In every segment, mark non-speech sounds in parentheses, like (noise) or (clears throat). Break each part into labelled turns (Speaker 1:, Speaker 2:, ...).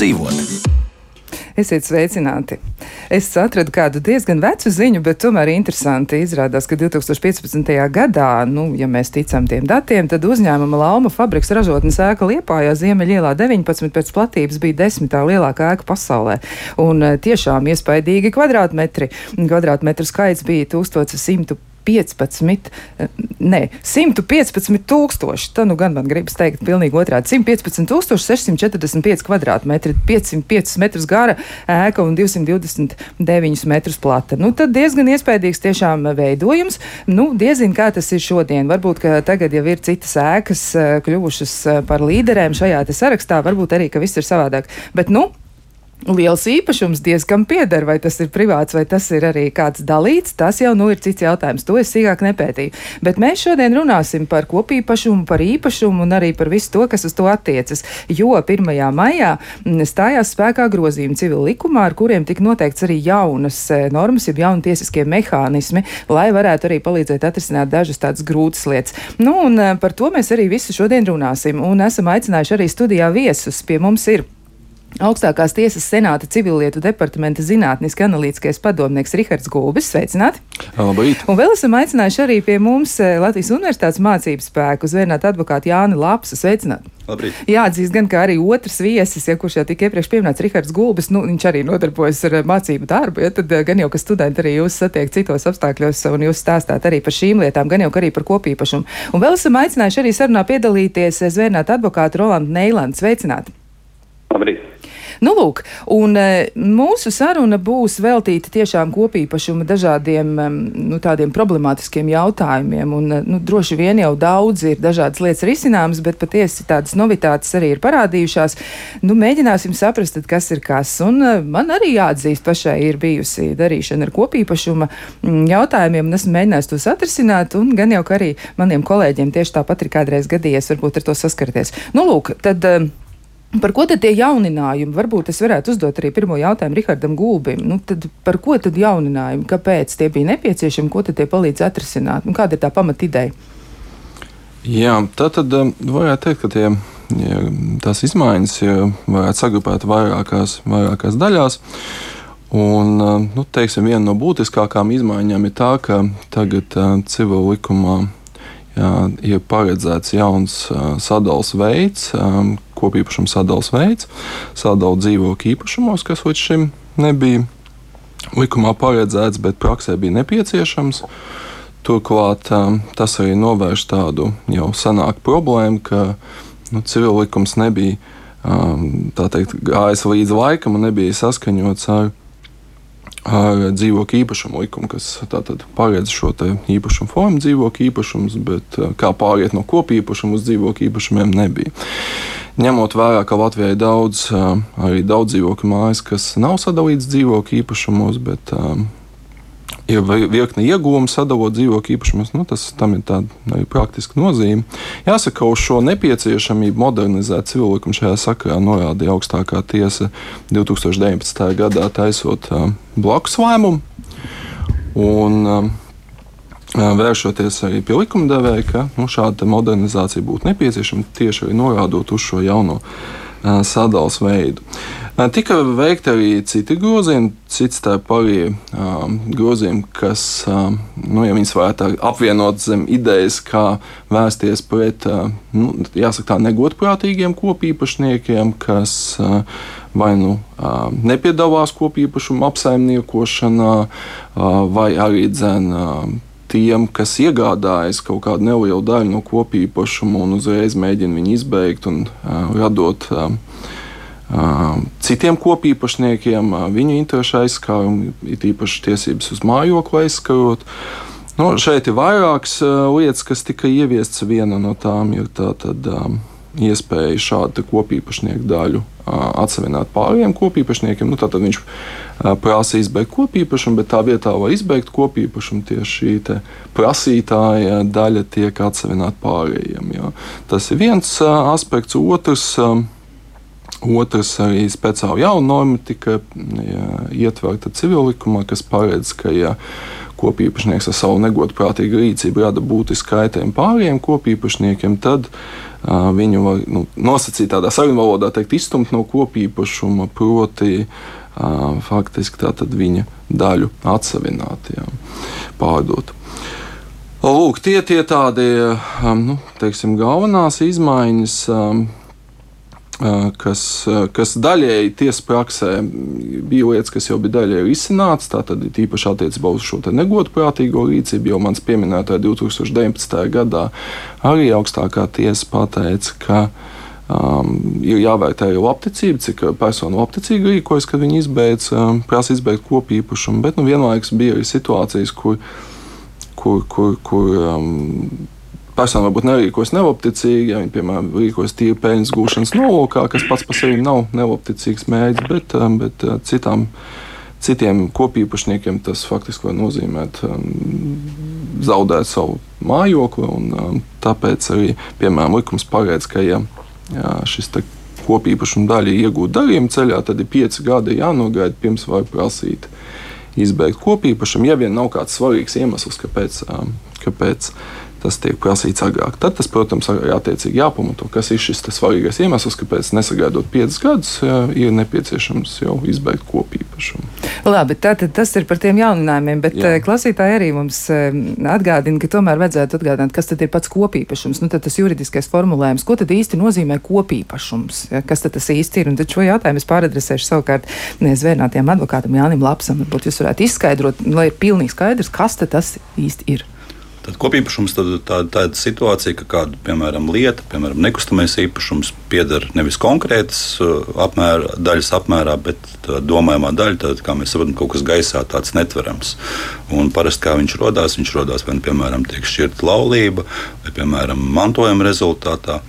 Speaker 1: dzīvot.
Speaker 2: Esiet sveicināti! Es atradu kādu diezgan vecu ziņu, bet tomēr interesanti. Izrādās, ka 2015. gadā, nu, ja mēs ticam tiem datiem, tad uzņēmuma Lauma fabriks ražotnes ēka Liepājā Ziemeļielā 19 pēc platības bija desmitā lielākā ēka pasaulē. Un eh, tiešām iespaidīgi kvadrātmetri. Kvadrātmetru skaits bija 1100. 115, ne, 115 tūkstoši. Tā nu gan man gribas teikt, pilnīgi otrādi. 115, 645 kvadrātmetri, 505 metrus gara ēka un 229 metrus plata. Nu, tad diezgan iespaidīgs tiešām veidojums. Nu, diezin kā tas ir šodien. Varbūt, ka tagad jau ir citas ēkas eh, kļuvušas eh, par līderēm šajā sarakstā. Varbūt arī, ka viss ir savādāk. Bet, nu, liels īpašums diezgan pieder, vai tas ir privāts, vai tas ir arī kāds dalīts, tas jau nu ir cits jautājums. To es sīkāk nepētīju. Bet mēs šodien runāsim par kopīpašumu, par īpašumu un arī par visu to, kas uz to attiecas. Jo 1. maijā mm, stājās spēkā grozījumi civil likumā, ar kuriem tika noteikts arī jaunas e, normas, jeb jauni tiesiskie mehānismi, lai varētu arī palīdzēt atrisināt dažas tādas grūtas lietas. Nu, un e, par to mēs arī visu šodien runāsim. Un esam aicinājuši arī studijā viesus. Pie mums ir Augstākās tiesas senāta civilietu departamenta zinātniski analītiskais padomnieks Rihards Gulbis. Sveicināti!
Speaker 3: Labrīt!
Speaker 2: Un vēl esam aicinājuši arī pie mums eh, Latvijas Universitātes mācību spēku zvērnāt advokātu Jāni Lapsu. Sveicināti!
Speaker 3: Labrīt.
Speaker 2: Jāatzīst gan, arī otrs viesis, ja kurš jau tika iepriekš pieminēts, Rihards Gulbis, nu, viņš arī nodarbojas ar eh, mācību darbu, ja tad eh, gan jau, ka studenti arī jūs satiek citos apstākļos un jūs stāstāt arī par šīm lietām, gan jau, arī par kopīpašumu. Un vēl esam aicinājuši arī sarunā piedalīties zvērnāt advokātu Rolandu Neilandu. Sveicināti! Nu, lūk, un e, mūsu saruna būs veltīta tiešām kopīpašuma dažādiem nu, tādiem problemātiskiem jautājumiem. Un, e, nu, droši vien jau daudz ir dažādas lietas risināmas, bet patiesi tādas novitātes arī ir parādījušās. Nu, mēģināsim saprast, tad, kas ir kas. Un e, man arī jāatzīst, pašai ir bijusi darīšana ar kopīpašuma jautājumiem, un esmu mēģinājis tos atrisināt, un gan jau, arī maniem kolēģiem tieši tāpat ir kādreiz gadījies varbūt ar to saskarties. Nu, lūk, tad, Par ko tad tie jauninājumi? Varbūt es varētu uzdot arī pirmo jautājumu Rihardam Gulbim. Nu, tad par ko tad jauninājumi? Kāpēc tie bija nepieciešami? Ko tad tie palīdz atrisināt? Nu, kāda ir tā pamatideja?
Speaker 3: Jā, tā tad um, varētu teikt, ka tie, ja, tās izmaiņas ja varētu sagrupēt vairākās, vairākās daļās. Un, um, nu, teiksim, viena no būtiskākām izmaiņām ir tā, ka tagad uh, civil likumā jā, ir paredzēts jauns uh, sadalījums veids, um, kopīpašuma sadalījuma veids, sadalīt dzīvokļu īpašumos, kas līdz šim nebija likumā paredzēts, bet praksē bija nepieciešams. Turklāt um, tas arī novērš tādu jau senāku problēmu, ka nu, civillikums nebija um, teikt, gājis līdz laikam un nebija saskaņots ar ar dzīvokļu īpašumu likumu, kas paredz šo īpašumu formu, dzīvokļu īpašums, bet kā pāriet no kopīpašuma uz dzīvokļu īpašumiem nebija. Ņemot vērā, ka Latvijai ir daudz, arī daudz dzīvokļu mājas, kas nav sadalīts dzīvokļu īpašumos, bet ir virkne iegūmu sadalot dzīvokļu īpašumus, nu, tas tam ir tāda praktiska nozīme. Jāsaka, uz šo nepieciešamību modernizēt civilu likumu šajā sakarā norādīja augstākā tiesa 2019. gadā taisot uh, blakus lēmumu. Un, uh, Vēršoties arī pie likumdevēja, ka nu, šāda modernizācija būtu nepieciešama tieši arī norādot uz šo jauno uh, sadalījuma veidu. Tika veikti arī citi grozījumi, cits starp arī um, grozījumi, kas, nu, ja viņas varētu apvienot zem idejas, kā vērsties pret, uh, nu, jāsaka tā, negodprātīgiem kopīpašniekiem, kas uh, vai nu uh, nepiedalās kopīpašumu apsaimniekošanā, uh, vai arī dzēn. Uh, tiem, kas iegādājas kaut kādu nelielu daļu no kopīpašuma un uzreiz mēģina viņu izbeigt un uh, radot uh, citiem kopīpašniekiem, viņu interesu aizskārumu, it īpaši tiesības uz mājokli aizskarot. Nu, šeit ir vairākas lietas, kas tika ieviestas. Viena no tām ir tā tad, um, iespēja šādu kopīpašnieku daļu atsevināt pārējiem kopīpašniekiem. Nu, tad viņš prasa izbeigt kopīpašumu, bet tā vietā, lai izbeigtu kopīpašumu, tieši šī prasītāja daļa tiek atsevināta pārējiem. Jā. Tas ir viens aspekts. Otrs. Otrs arī speciāli jauna norma tika ja, ietverta civil likumā, kas paredz, ka ja kopīpašnieks ar savu negodprātīgu rīcību rada būtisku kaitējumu pārējiem kopīpašniekiem, tad uh, viņu var nu, nosacīt tādā sarunu valodā, teikt, izstumt no kopīpašuma, proti faktiski viņa daļu atsevināt, jā, pārdot. Lūk, tie ir tādi nu, teiksim, galvenās izmaiņas. Um, kas, kas daļēji tiesas praksē bija lietas, kas jau bija daļēji izsināts. Tātad īpaši attiecībā uz šo negodprātīgo rīcību, jau mans pieminētā 2019. gadā arī augstākā tiesa pateica, ka um, ir jāvērtē jau labticība, cik persona labticīgi rīkojas, kad viņi izbeidz, um, prasa izbeigt kopīpašumu. Bet nu, vienlaikus bija arī situācijas, kur, kur, kur, kur um, persona varbūt nerīkojas nelabticīgi, ja viņi, piemēram, rīkojas tīri peļņas gūšanas nolūkā, kas pats par sevi nav nelabticīgs mērķis, bet, um, bet uh, citām, citiem kopīpašniekiem tas faktiski var nozīmēt um, zaudēt savu mājokli. Un, um, tāpēc arī, piemēram, likums paredz, ka ja, ja šis kopīpašuma daļa iegūta darījuma ceļā, tad ir pieci gadi jānogaida pirms var prasīt izbeigt kopīpašumu, ja vien nav kāds svarīgs iemesls, kāpēc, kāpēc tas tiek prasīts agrāk. Tad tas, protams, arī attiecīgi jāpamato, kas ir šis svarīgais iemesls, kāpēc nesagaidot piecus gadus, ir nepieciešams jau izbeigt kopīpašumu.
Speaker 2: Labi, tātad tas ir par tiem jauninājumiem, bet Jā. Eh, klausītāji arī mums eh, atgādina, ka tomēr vajadzētu atgādināt, kas tad ir pats kopīpašums. Nu, tad tas juridiskais formulējums, ko tad īsti nozīmē kopīpašums, ja? kas tad tas īsti ir. Un tad šo jautājumu es pāradresēšu savukārt zvērnātiem advokātam Jānim Lapsam. Varbūt jūs varētu izskaidrot, lai ir pilnīgi skaidrs, kas tas īsti ir.
Speaker 1: Tad kopīpašums tad tā, tāda situācija, ka kāda, piemēram, lieta, piemēram, nekustamais īpašums pieder nevis konkrētas uh, apmēra, daļas apmērā, bet domājamā daļa, tad, kā mēs saprotam, kaut kas gaisā tāds netverams. Un parasti kā viņš radās, viņš radās vai, nu, piemēram, tiek šķirta laulība, vai, piemēram, mantojuma rezultātā.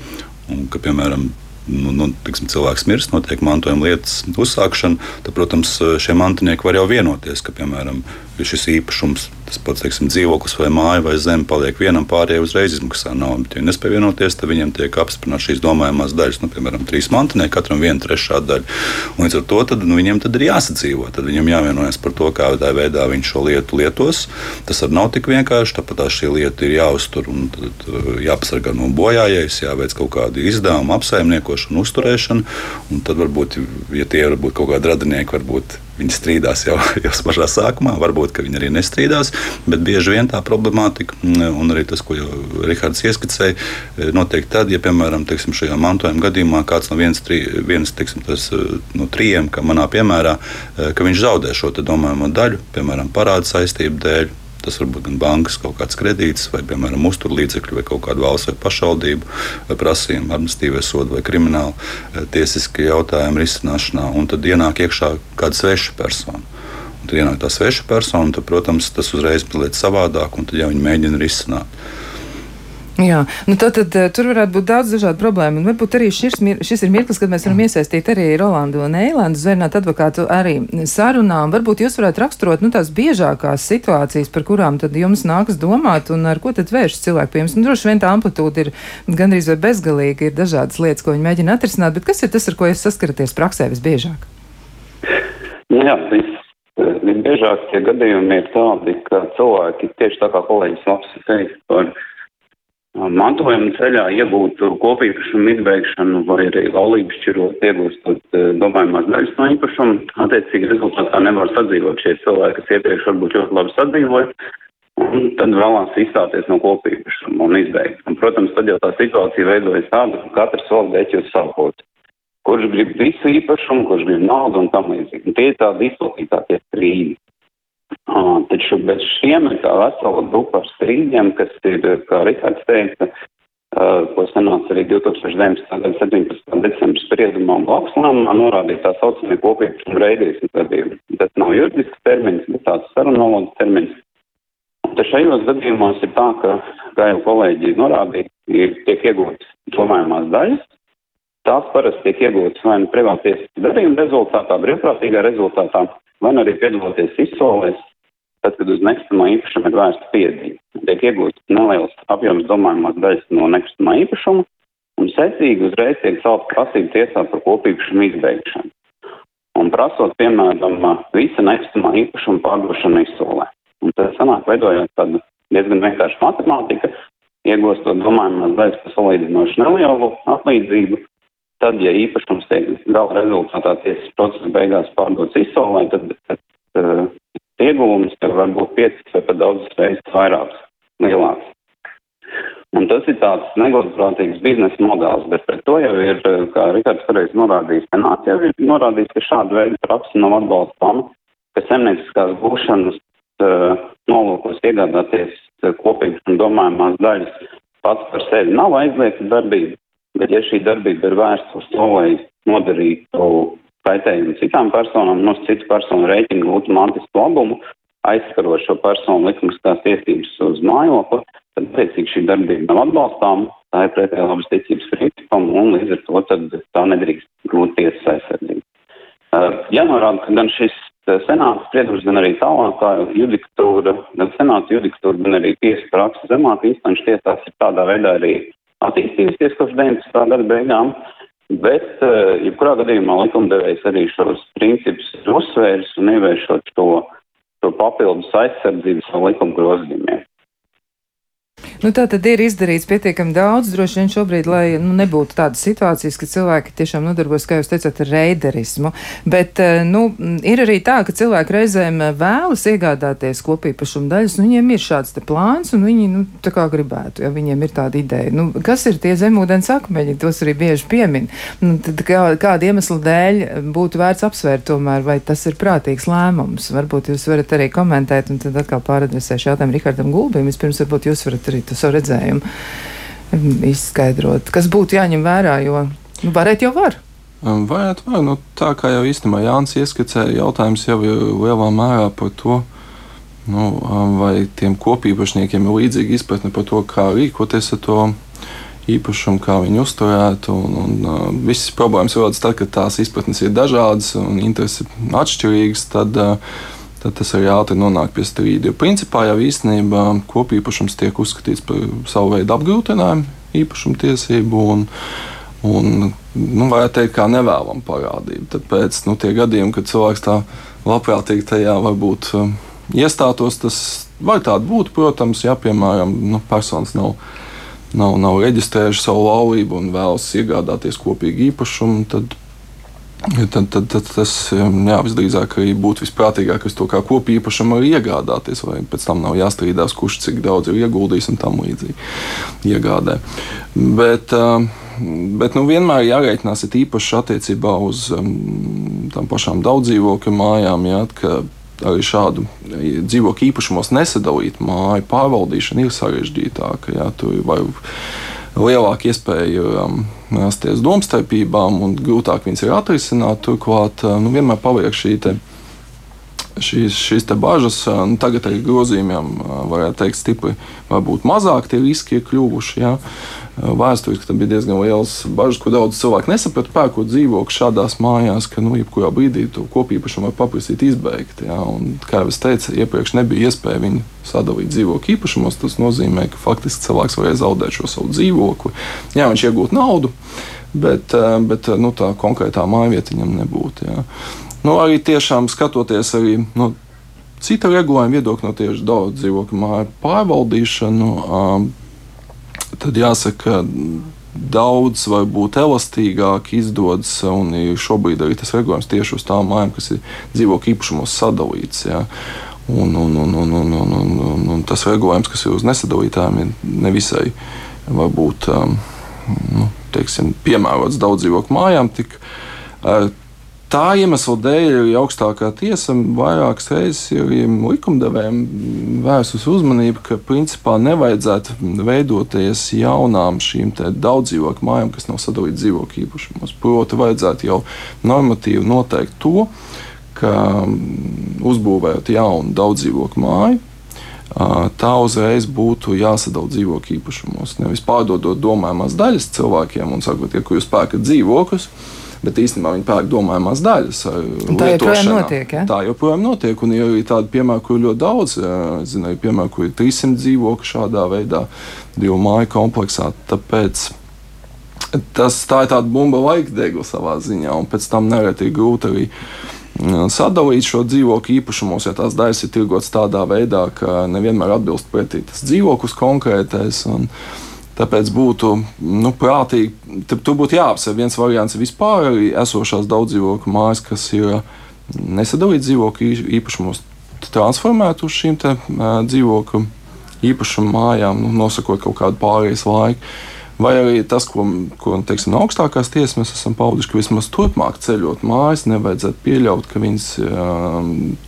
Speaker 1: Un, ka, piemēram, nu, nu, tiksim, cilvēks mirst, notiek mantojuma lietas uzsākšana, tad, protams, šie mantinieki var jau vienoties, ka, piemēram, šis īpašums tas pats teiksim, dzīvoklis vai māja vai zeme paliek vienam, pārējiem uzreiz izmaksā naudu. Ja nespēj vienoties, tad viņiem tiek apstiprināts šīs domājamās daļas, nu, piemēram, trīs mantinieki, katram viena trešā daļa. Un līdz ar to tad, nu, viņiem tad ir jāsadzīvo. Tad viņam jāvienojas par to, kādā veidā viņš šo lietu lietos. Tas arī nav tik vienkārši. Tāpat šī lieta ir jāuztur un tad, uh, jāpasargā no bojājējas, jāveic kaut kāda izdevuma apsaimniekošana, uzturēšana. Un tad varbūt, ja tie ir kaut kādi radinieki, varbūt Viņi strīdās jau, (laughs) jau pašā sākumā, varbūt viņi arī nestrīdās, bet bieži vien tā problemātika, un arī tas, ko jau Rihards ieskicēja, notiek tad, ja, piemēram, teiksim, šajā mantojuma gadījumā kāds no vienas, tri, vienas teiksim, tas, no trījiem, kā manā piemērā, ka viņš zaudē šo domājumu daļu, piemēram, parāda saistību dēļ Tas var būt gan bankas kaut kāds kredīts, vai, piemēram, uzturlīdzekļu, vai kaut kāda valsts vai pašvaldību prasījuma, administratīvais soda vai krimināla eh, tiesiska jautājuma risināšanā. Un tad ienāk iekšā kāda sveša persona. Un tad ienāk tā sveša persona, un tad, protams, tas uzreiz paliek savādāk, un tad jau viņi mēģina risināt.
Speaker 2: Jā, nu tad, tad eh, tur varētu būt daudz dažādu problēmu. Un varbūt arī šis, šis ir mirklis, kad mēs varam iesaistīt arī Rolandu un Eilandu zvērnāt advokātu arī sarunā. Varbūt jūs varētu raksturot nu, tās biežākās situācijas, par kurām tad jums nākas domāt un ar ko tad vēršas cilvēki pie jums. Nu, droši vien tā amplitūda ir gandrīz vai bezgalīga, ir dažādas lietas, ko viņi mēģina atrisināt, bet kas ir tas, ar ko jūs saskaraties praksē visbiežāk?
Speaker 4: Jā, vis, visbiežāk tie gadījumi ir tādi, ka cilvēki tieši tā kā kolēģis labs teica par mantojuma ceļā iegūtu kopīpašumu izbeigšanu vai arī laulības šķirot iegūstot eh, domājumās daļas no īpašuma. Attiecīgi rezultātā nevar sadzīvot šie cilvēki, kas iepriekš varbūt ļoti labi sadzīvoja. Un tad vēlās izstāties no kopīpašuma un izbeigt. Un, protams, tad jau tā situācija veidojas tāda, ka katrs vēl deķi uz savu pusi. Kurš grib visu īpašumu, kurš grib naudu un tam līdzīgi. Tie ir tādi izplatītākie strīdi. Taču bez šiem ir tā vesela grupa ar strīdiem, kas ir, kā Rikārds teica, ko sanāca arī 2019. gada 17. decembris spriedumā un blakus lēmumā norādīt tā saucamie kopīguma reidīšanas gadījumi. Tas nav juridisks termins, bet tāds sarunvalodas termins. Te šajos gadījumos ir tā, ka, kā jau kolēģi norādīja, ir tiek iegūtas domājumās daļas. Tās parasti tiek iegūtas vai nu privātiesas darījuma rezultātā, brīvprātīgā rezultātā, vai arī piedaloties izsolēs, tad, kad uz nekustamā īpašuma ir vērsta piedziņa. Tiek iegūts neliels apjoms domājumās daļas no nekustamā īpašuma, un secīgi uzreiz tiek celta prasība tiesā par kopīpašumu izbeigšanu. Un prasot, piemēram, visa nekustamā īpašuma pārdošanu izsolē. Un tas sanāk veidojot tādu diezgan vienkāršu matemātiku, iegūstot domājumās daļas par salīdzinoši nelielu atlīdzību. Tad, ja īpašums tiek gala rezultātā tiesas procesa beigās pārdots izsolē, tad, tad uh, ieguvums var būt 5 vai pat daudzas reizes vairāks, lielāks. Un tas ir tāds negodprātīgs biznesa modelis, bet pret to jau ir, kā Rikards pareizi norādījis, senāts jau ir norādījis, ka šāda veida praksa nav atbalstāma, ka semnieciskās gūšanas uh, nolūkos iegādāties kopīgas un domājumās daļas pats par sevi nav aizliegta darbība, bet ja šī darbība ir vērsta uz to, lai nodarītu kaitējumu citām personām, no citu personu rēķinu gūtu mantisku labumu, aizskarot šo personu likumiskās tiesības uz mājokli, tad, attiecīgi, šī darbība nav atbalstāma, tā ir pretēji labas ticības principam, un līdz ar to tad tā nedrīkst gūt tiesas aizsardzību. Uh, jānorāda, ka gan šis senāts spriedums, gan arī tālākā judikatūra, gan senāts judikatūra, gan arī tiesa praksa zemāk instanču tiesās ir tādā veidā arī attīstījusies kopš 19. gada beigām, bet, uh, jebkurā gadījumā likumdevējs arī šos principus ir uzsvērs un ievēršot šo, šo papildus aizsardzību savu likumu grozījumiem.
Speaker 2: Nu, tā tad ir izdarīts pietiekami daudz, droši vien šobrīd, lai nu, nebūtu tādas situācijas, ka cilvēki tiešām nodarbojas, kā jūs teicāt, ar reiderismu. Bet eh, nu, ir arī tā, ka cilvēki reizēm eh, vēlas iegādāties kopīpašumu daļas, un viņiem ir šāds plāns, un viņi nu, tā kā gribētu, ja viņiem ir tāda ideja. Nu, kas ir tie zemūdens akmeņi? Tos arī bieži piemin. Nu, tad, kā, kāda iemesla dēļ būtu vērts apsvērt tomēr, vai tas ir prātīgs lēmums? Varbūt jūs varat arī komentēt, un tad atkal pāradresēšu jautājumu Rihardam Gulbim. Vispirms varbūt jūs varat arī to savu redzējumu um, izskaidrot, kas būtu jāņem vērā, jo nu, varētu jau var.
Speaker 3: Um, varētu, var. Nu, tā kā jau īstenībā Jānis ieskicēja, jautājums jau ir lielā mērā par to, nu, um, vai tiem kopīpašniekiem ir līdzīga izpratne par to, kā rīkoties ar to īpašumu, kā viņu uzturēt. Un, un, uh, visas problēmas rodas tad, kad tās izpratnes ir dažādas un intereses atšķirīgas. Tad, uh, tad tas arī ātri nonāk pie strīda. Jo principā jau īstenībā kopīpašums tiek uzskatīts par savu veidu apgrūtinājumu īpašumu tiesību. Un, Un, nu, varētu teikt, kā nevēlama parādība. Tāpēc nu, tie gadījumi, kad cilvēks tā labprātīgi tajā varbūt um, iestātos, tas var tāda būt. Protams, ja piemēram nu, personas nav, nav, nav reģistrējuši savu laulību un vēlas iegādāties kopīgu īpašumu, tad Tad, tad, tad tas jā, visdrīzāk arī būtu visprātīgāk, to kā kopīgi īpašumu iegādāties, vai pēc tam nav jāstrīdās, kurš cik daudz ir ieguldījis un tam līdzīgi iegādē. Bet, bet nu, vienmēr jārēķinās īpaši attiecībā uz tām pašām daudz dzīvokļu mājām. Jā, arī šādu dzīvokļu īpašumos nesadalīt māju pārvaldīšana ir sarežģītāka. Jā, lielāka iespēja um, rasties domstarpībām un grūtāk viņas ir atrisināt. Turklāt uh, nu, vienmēr paliek šī te, šīs, šīs bažas. Uh, nu, tagad ar grozījumiem uh, varētu teikt, stipri varbūt mazāk tie riski ir kļuvuši. Ja? Vēsturiski tam bija diezgan liels bažas, ko daudz cilvēku nesaprata, pērkot dzīvokli šādās mājās, ka nu, jebkurā brīdī to kopīpašumu var paprasīt izbeigt. Ja? Un, kā jau es teicu, iepriekš nebija iespēja viņu sadalīt dzīvokļu īpašumos. Tas nozīmē, ka faktiski cilvēks varēja zaudēt šo savu dzīvokli. Jā, viņš iegūtu naudu, bet, bet nu, tā konkrētā mājvieta viņam nebūtu. Ja? Nu, arī tiešām skatoties arī. Nu, Cita regulējuma viedokļa no tieši daudz dzīvokļu māju pārvaldīšanu, tad jāsaka, daudz vai būt elastīgāk izdodas, un šobrīd arī tas regulējums tieši uz tām mājām, kas ir dzīvokļu īpašumos sadalīts. Ja. Un, un, un, un, un, un, un, un, un tas regulējums, kas ir uz nesadalītājiem, ir nevisai varbūt, um, nu, teiksim, piemērots daudz dzīvokļu mājām. Tik, uh, Tā iemesla dēļ arī augstākā tiesa vairākas reizes ir likumdevējiem vērsus uzmanību, ka principā nevajadzētu veidoties jaunām šīm daudzdzīvokļu mājām, kas nav sadalītas dzīvokļu īpašumos. Proti, vajadzētu jau normatīvi noteikt to, ka uzbūvējot jaunu daudzdzīvokļu māju, tā uzreiz būtu jāsadala dzīvokļu īpašumos. Nevis pārdodot domājamās daļas cilvēkiem un sakot, ja jūs pērkat dzīvokļus bet īstenībā viņi pērk domājamās daļas.
Speaker 2: Tā joprojām notiek. Ja?
Speaker 3: Tā joprojām notiek, un ir tādi piemēri, kur ir ļoti daudz. Zinu, ir piemēri, kur ir 300 dzīvokļi šādā veidā, divu māju kompleksā. Tāpēc tas tā ir tāda bumba laikdegla savā ziņā, un pēc tam nereti ir grūti arī sadalīt šo dzīvokļu īpašumos, ja tās daļas ir tirgotas tādā veidā, ka nevienmēr atbilst pretī tas dzīvoklis konkrētais. Un, Tāpēc būtu nu, prātīgi, tur būtu jāapsver viens variants vispār arī esošās daudzdzīvokļu mājas, kas ir nesadalīts dzīvokļu īpašumos, transformēt uz šīm te, uh, dzīvokļu īpašumu mājām, nu, nosakot kaut kādu pārējais laiku. Vai arī tas, ko, ko teiksim, no augstākās tiesas mēs esam pauduši, ka vismaz turpmāk ceļot mājas, nevajadzētu pieļaut, ka viņas uh,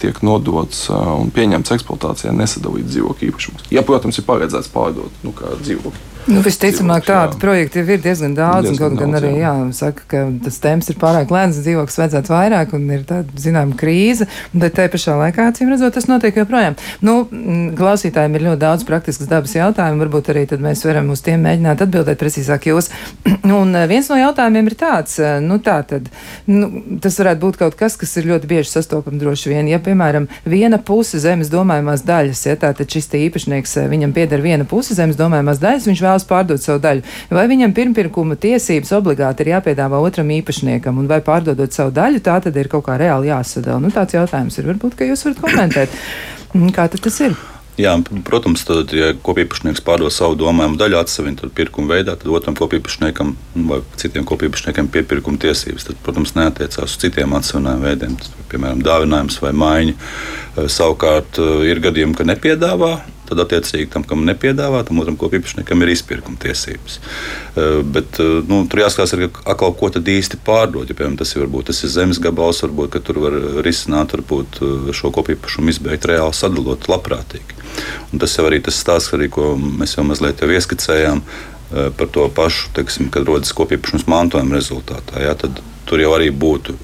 Speaker 3: tiek nodotas uh, un pieņemtas eksploatācijā nesadalīt dzīvokļu īpašumus. Ja, protams, ir paredzēts pārdot nu, dzīvokli.
Speaker 2: Nu, visticamāk, tādu projektu ir diezgan daudz. Diezgan kaut gan arī jā. Jā, saka, ka tas temps ir pārāk lēns, dzīvoklis vajadzētu vairāk, un ir tāda zināmā krīze. Bet te pašā laikā, acīm redzot, tas notiek joprojām. Nu, klausītājiem ir ļoti daudz praktiskas dabas jautājumu. Varbūt arī mēs varam uz tiem mēģināt atbildēt precīzāk jūs. (clears throat) un eh, viens no jautājumiem ir tāds, eh, nu, tā tad, nu, tas varētu būt kaut kas, kas ir ļoti bieži sastopams droši vien. Ja, piemēram, viena puse zemes domājumās daļas, ja tātad šis īpašnieks, eh, viņam pieder viena puse zemes domājumās daļas, viņš vēl vēlas pārdot savu daļu. Vai viņam pirmpirkuma tiesības obligāti ir jāpiedāvā otram īpašniekam, un vai pārdodot savu daļu, tā tad ir kaut kā reāli jāsadala? Nu, tāds jautājums ir. Varbūt, ka jūs varat komentēt. Mm, kā tas ir?
Speaker 1: Jā, protams, tad, ja kopīpašnieks pārdod savu domājumu daļu atsevišķu pirkuma veidā, tad otram kopīpašniekam vai citiem kopīpašniekiem piepirkuma tiesības, tad, protams, neatiecās uz citiem atsevišķiem veidiem, tas, piemēram, dāvinājums vai maiņa. Savukārt ir gadījumi, ka nepiedāvā tad attiecīgi tam, kam nepiedāvā, tam otram kopīpašniekam ir izpirkuma tiesības. Eh, bet eh, nu, tur jāskatās, arī, akal, ko tad īsti pārdot. Ja, piemēram, tas ir, varbūt, tas ir zemes gabals, varbūt tur var risināt varbūt, eh, šo kopīpašumu izbeigt reāli sadalot labprātīgi. Un tas jau arī tas stāsts, arī, ko mēs jau mazliet jau ieskicējām par to pašu, teiksim, kad rodas kopīpašums mantojuma rezultātā. Jā, tad tur jau arī būtu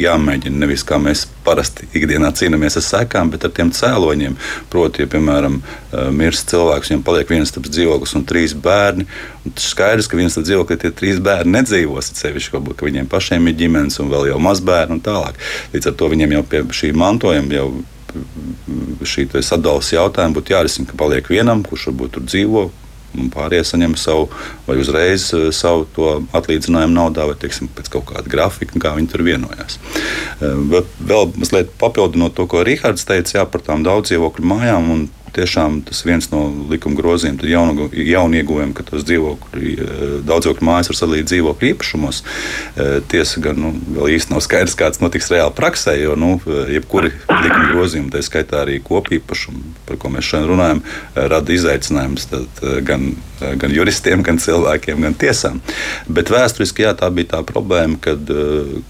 Speaker 1: jāmēģina nevis kā mēs parasti ikdienā cīnāmies ar sekām, bet ar tiem cēloņiem. Proti, ja, piemēram, eh, mirst cilvēks, viņam paliek viens tāds dzīvoklis un trīs bērni. Un skaidrs, ka viens tāds dzīvoklis, tie trīs bērni nedzīvos. Sevišķi, ka viņiem pašiem ir ģimenes un vēl jau mazbērni un tālāk. Līdz ar to viņiem jau pie šī mantojuma jau šī sadalījuma jautājuma būtu jārisina, ka paliek vienam, kurš varbūt tur dzīvo, un pārējie saņem savu vai uzreiz eh, savu atlīdzinājumu naudā, vai teiksim, pēc kaut kāda grafika, kā viņi tur vienojās. Eh, vēl mazliet papildinot to, ko Rihards teica jā, par tām daudz dzīvokļu mājām tiešām tas viens no likuma grozījumiem, tad jaunu, jaunu ieguvumiem, ka tos dzīvokļu, eh, daudzdzīvokļu mājas var sadalīt dzīvokļu īpašumos. Eh, tiesa gan nu, vēl īsti nav skaidrs, kāds notiks reāli praksē, jo nu, jebkuri likuma grozījumi, tā skaitā arī kopīpašumu, par ko mēs šodien runājam, rada izaicinājumus gan, gan juristiem, gan cilvēkiem, gan tiesām. Bet vēsturiski jā, tā bija tā problēma, kad,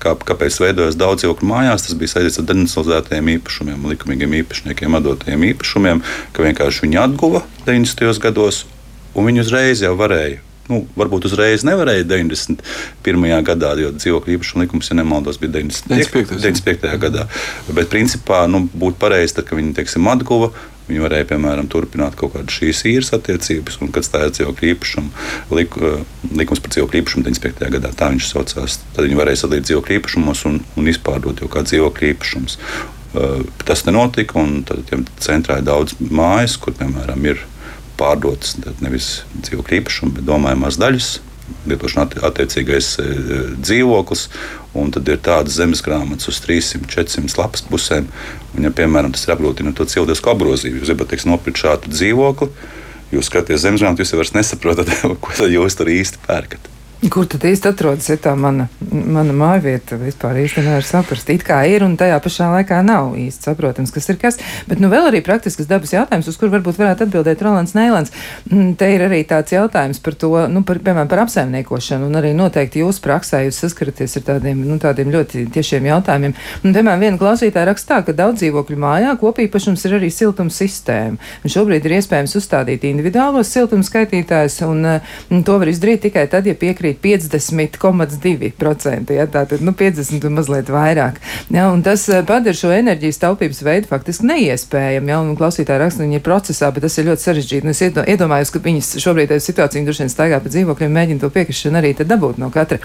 Speaker 1: kā, kāpēc veidojas daudzdzīvokļu mājās, tas bija saistīts ar denacionalizētajiem īpašumiem, likumīgiem īpašniekiem, atdotajiem īpašumiem ka vienkārši viņi atguva 90. gados, un viņi uzreiz jau varēja nu, varbūt uzreiz nevarēja 91. gadā, jo dzīvokļu īpašuma likums, ja nemaldos, bija 95. 95. gadā. Bet, principā, nu, būtu pareizi, ka viņi teiksim, atguva. Viņi varēja, piemēram, turpināt kaut kādas šīs īres attiecības, un kad stājās dzīvokļu īpašuma lik, eh, likums par dzīvokļu īpašumu 95. gadā, tā viņš saucās. Tad viņi varēja sadalīt dzīvokļu īpašumos un, un izpārdot jau kā dzīvokļu īpašumus. Eh, tas nenotika, un tad centrā ir daudz mājas, kur, piemēram, ir pārdotas nevis dzīvokļu īpašumi, bet domājamās daļas. Lietošana attiecīgais eh, dzīvoklis, un tad ir tādas zemes grāmatas uz 300, 400 lapas pusēm. Un, ja, piemēram, tas ir apgrūtina to cilvēku apgrozību, jūs gribat nopirkt šādu dzīvokli, jūs skatāties zemes grāmatā, jūs jau nesaprotat, (laughs) ko jūs tur īsti pērkat.
Speaker 2: Kur tad īsti atrodas tā mana, mana māja vieta? Vispār īsti nevar saprast. It kā ir, un tajā pašā laikā nav īsti saprotams, kas ir kas. Bet nu vēl arī praktisks dabas jautājums, uz kur varbūt varētu atbildēt Rolands Nēlans. Mm, te ir arī tāds jautājums par to, nu, par, piemēram, par apsaimniekošanu, un arī noteikti jūs praksē jūs saskaraties ar tādiem, nu, tādiem ļoti tiešiem jautājumiem. Un, piemēram, viena klausītāja raksta tā, ka daudz dzīvokļu mājā kopīpašums ir arī siltums sistēma. Un šobrīd ir iespējams uzstādīt individuālos siltums skaitītājus, un, un to var izdarīt tikai tad, ja piekrīt piekrīt 50,2%. Ja, tātad nu, 50 un mazliet vairāk. Ja, un tas eh, padara šo enerģijas taupības veidu faktiski neiespējamu. Ja, klausītāji raksta, viņi ir procesā, bet tas ir ļoti sarežģīti. Nu, es iedomājos, ka viņas šobrīd ir situācija, droši vien staigā pa dzīvokļiem, mēģina to piekrišanu arī dabūt no katra.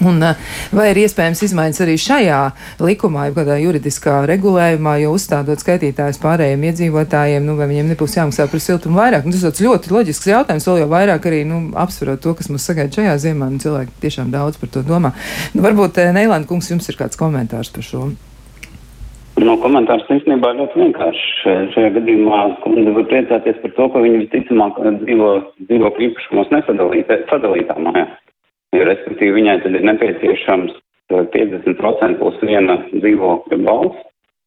Speaker 2: Un, eh, vai ir iespējams izmaiņas arī šajā likumā, jau kādā juridiskā regulējumā, jo uzstādot skaitītājus pārējiem iedzīvotājiem, nu, vai viņiem nebūs jāmaksā par siltumu vairāk? Nu, tas ir ļoti loģisks jautājums, vēl jau vairāk arī nu, apsverot to, kas mums sagaida šajā ziemā. Nu, cilvēki tiešām daudz par to domā. Nu, varbūt, eh, Neilanda kungs, jums ir kāds komentārs par šo?
Speaker 4: No komentārs īstenībā ļoti vienkārši. Šajā gadījumā kundze var priecāties par to, ka viņi visticamāk dzīvo dzīvokļu īpašumos nesadalītā mājā. Jo, respektīvi, viņai tad ir nepieciešams 50% eh, plus viena dzīvokļa balss,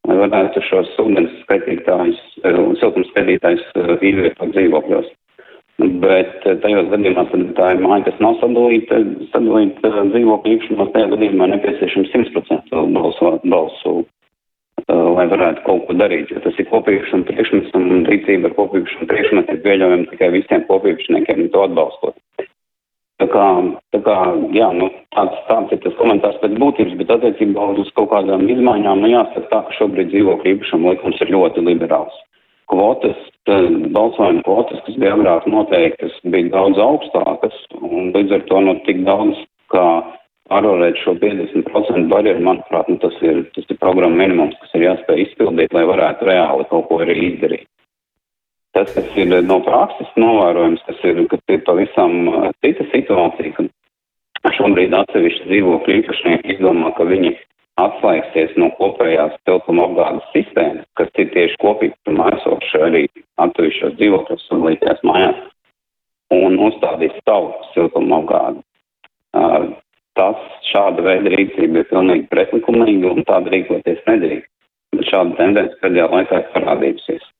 Speaker 4: lai varētu šos ūdens skaitītājus, eh, siltums skaitītājus ievietot dzīvokļos. Bet tajos gadījumās, kad tā ir māja, kas nav sadalīta, sadalīta dzīvokļu īpašumos, tajā gadījumā nepieciešams 100% balsu, balsu lai varētu kaut ko darīt, jo tas ir kopīgšana priekšmets un rīcība ar kopīgšanu priekšmetu ir pieļaujama tikai visiem kopīgšniekiem un to atbalstot. Tā kā, tā kā jā, nu, tāds, tāds ir tas komentārs pēc būtības, bet attiecībā uz kaut kādām izmaiņām, nu jāsaka tā, ka šobrīd dzīvokļu īpašuma likums ir ļoti liberāls. Kvotas, balsojuma kvotas, kas bija agrāk noteiktas, bija daudz augstākas, un līdz ar to nu, tik daudz, kā pārvarēt šo 50% barjeru, manuprāt, nu, tas, ir, tas ir programma minimums, kas ir jāspēj izpildīt, lai varētu reāli kaut ko arī izdarīt. Tas, kas ir no prakses novērojams, kas ir, kas ir pavisam uh, cita situācija, ka šobrīd atsevišķi dzīvokļu īpašnieki izdomā, ka viņi atslēgsies no kopējās siltuma apgādes sistēmas, kas ir tieši kopīgi esoši arī atsevišķos dzīvokļos un līdzās mājās, un uzstādīs savu siltuma apgādi. Uh, tas šāda veida rīcība ir pilnīgi pretlikumīga un tāda rīkoties nedrīkst. Bet šāda tendence pēdējā laikā ir parādījusies.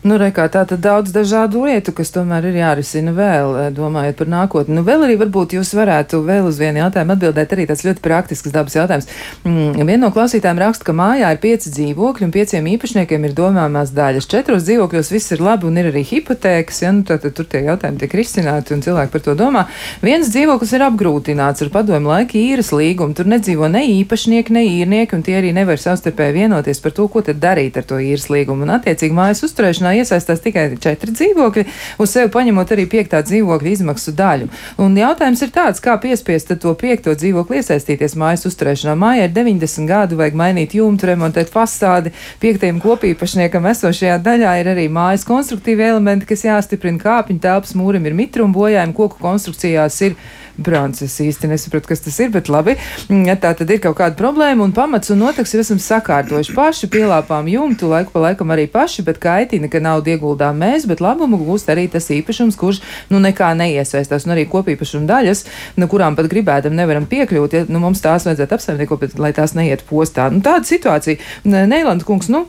Speaker 2: Nu, rekā, tā tad daudz dažādu lietu, kas tomēr ir jārisina vēl, eh, domājot par nākotni. Nu, vēl arī varbūt jūs varētu vēl uz vienu jautājumu atbildēt, arī tāds ļoti praktisks dabas jautājums. Mm, viena no klausītājiem raksta, ka mājā ir pieci dzīvokļi un pieciem īpašniekiem ir domājumās daļas. Četros dzīvokļos viss ir labi un ir arī hipotēkas, ja nu, tad, tur tie jautājumi tiek risināti un cilvēki par to domā. Viens dzīvoklis ir apgrūtināts ar padomu laiku īres līgumu. Tur nedzīvo ne īpašnieki, ne īrnieki, un tie arī nevar savstarpēji vienoties par to, ko tad darīt ar to īres līgumu. Un attiecīgi mājas uzturēšanā Uzņemšanā iesaistās tikai četri dzīvokļi, uz sevi paņemot arī piektā dzīvokļa izmaksu daļu. Un jautājums ir tāds, kā piespiest to piekto dzīvokli iesaistīties mājas uzturēšanā. Mājai ir 90 gadu, vajag mainīt jumtu, remontēt fasādi. Piektajam kopīpašniekam esošajā daļā ir arī mājas konstruktīvi elementi, kas jāstiprina kāpņu telpas mūrim, ir mitruma bojājumi, koku konstrukcijās ir brāns. Es īsti nesapratu, kas tas ir, bet labi. Mm, tā tad ir kaut kāda problēma un pamats un notaks jau esam sakārtojuši paši, pielāpām jumtu laiku pa laikam arī paši, bet kaitina, ka naudu ieguldām mēs, bet labumu gūst arī tas īpašums, kurš nu nekā neiesaistās. Un arī kopīpašuma daļas, no nu, kurām pat gribētam nevaram piekļūt, ja nu, mums tās vajadzētu apsaimniekot, bet lai tās neiet postā. Nu, tāda situācija. Neilanda kungs, nu,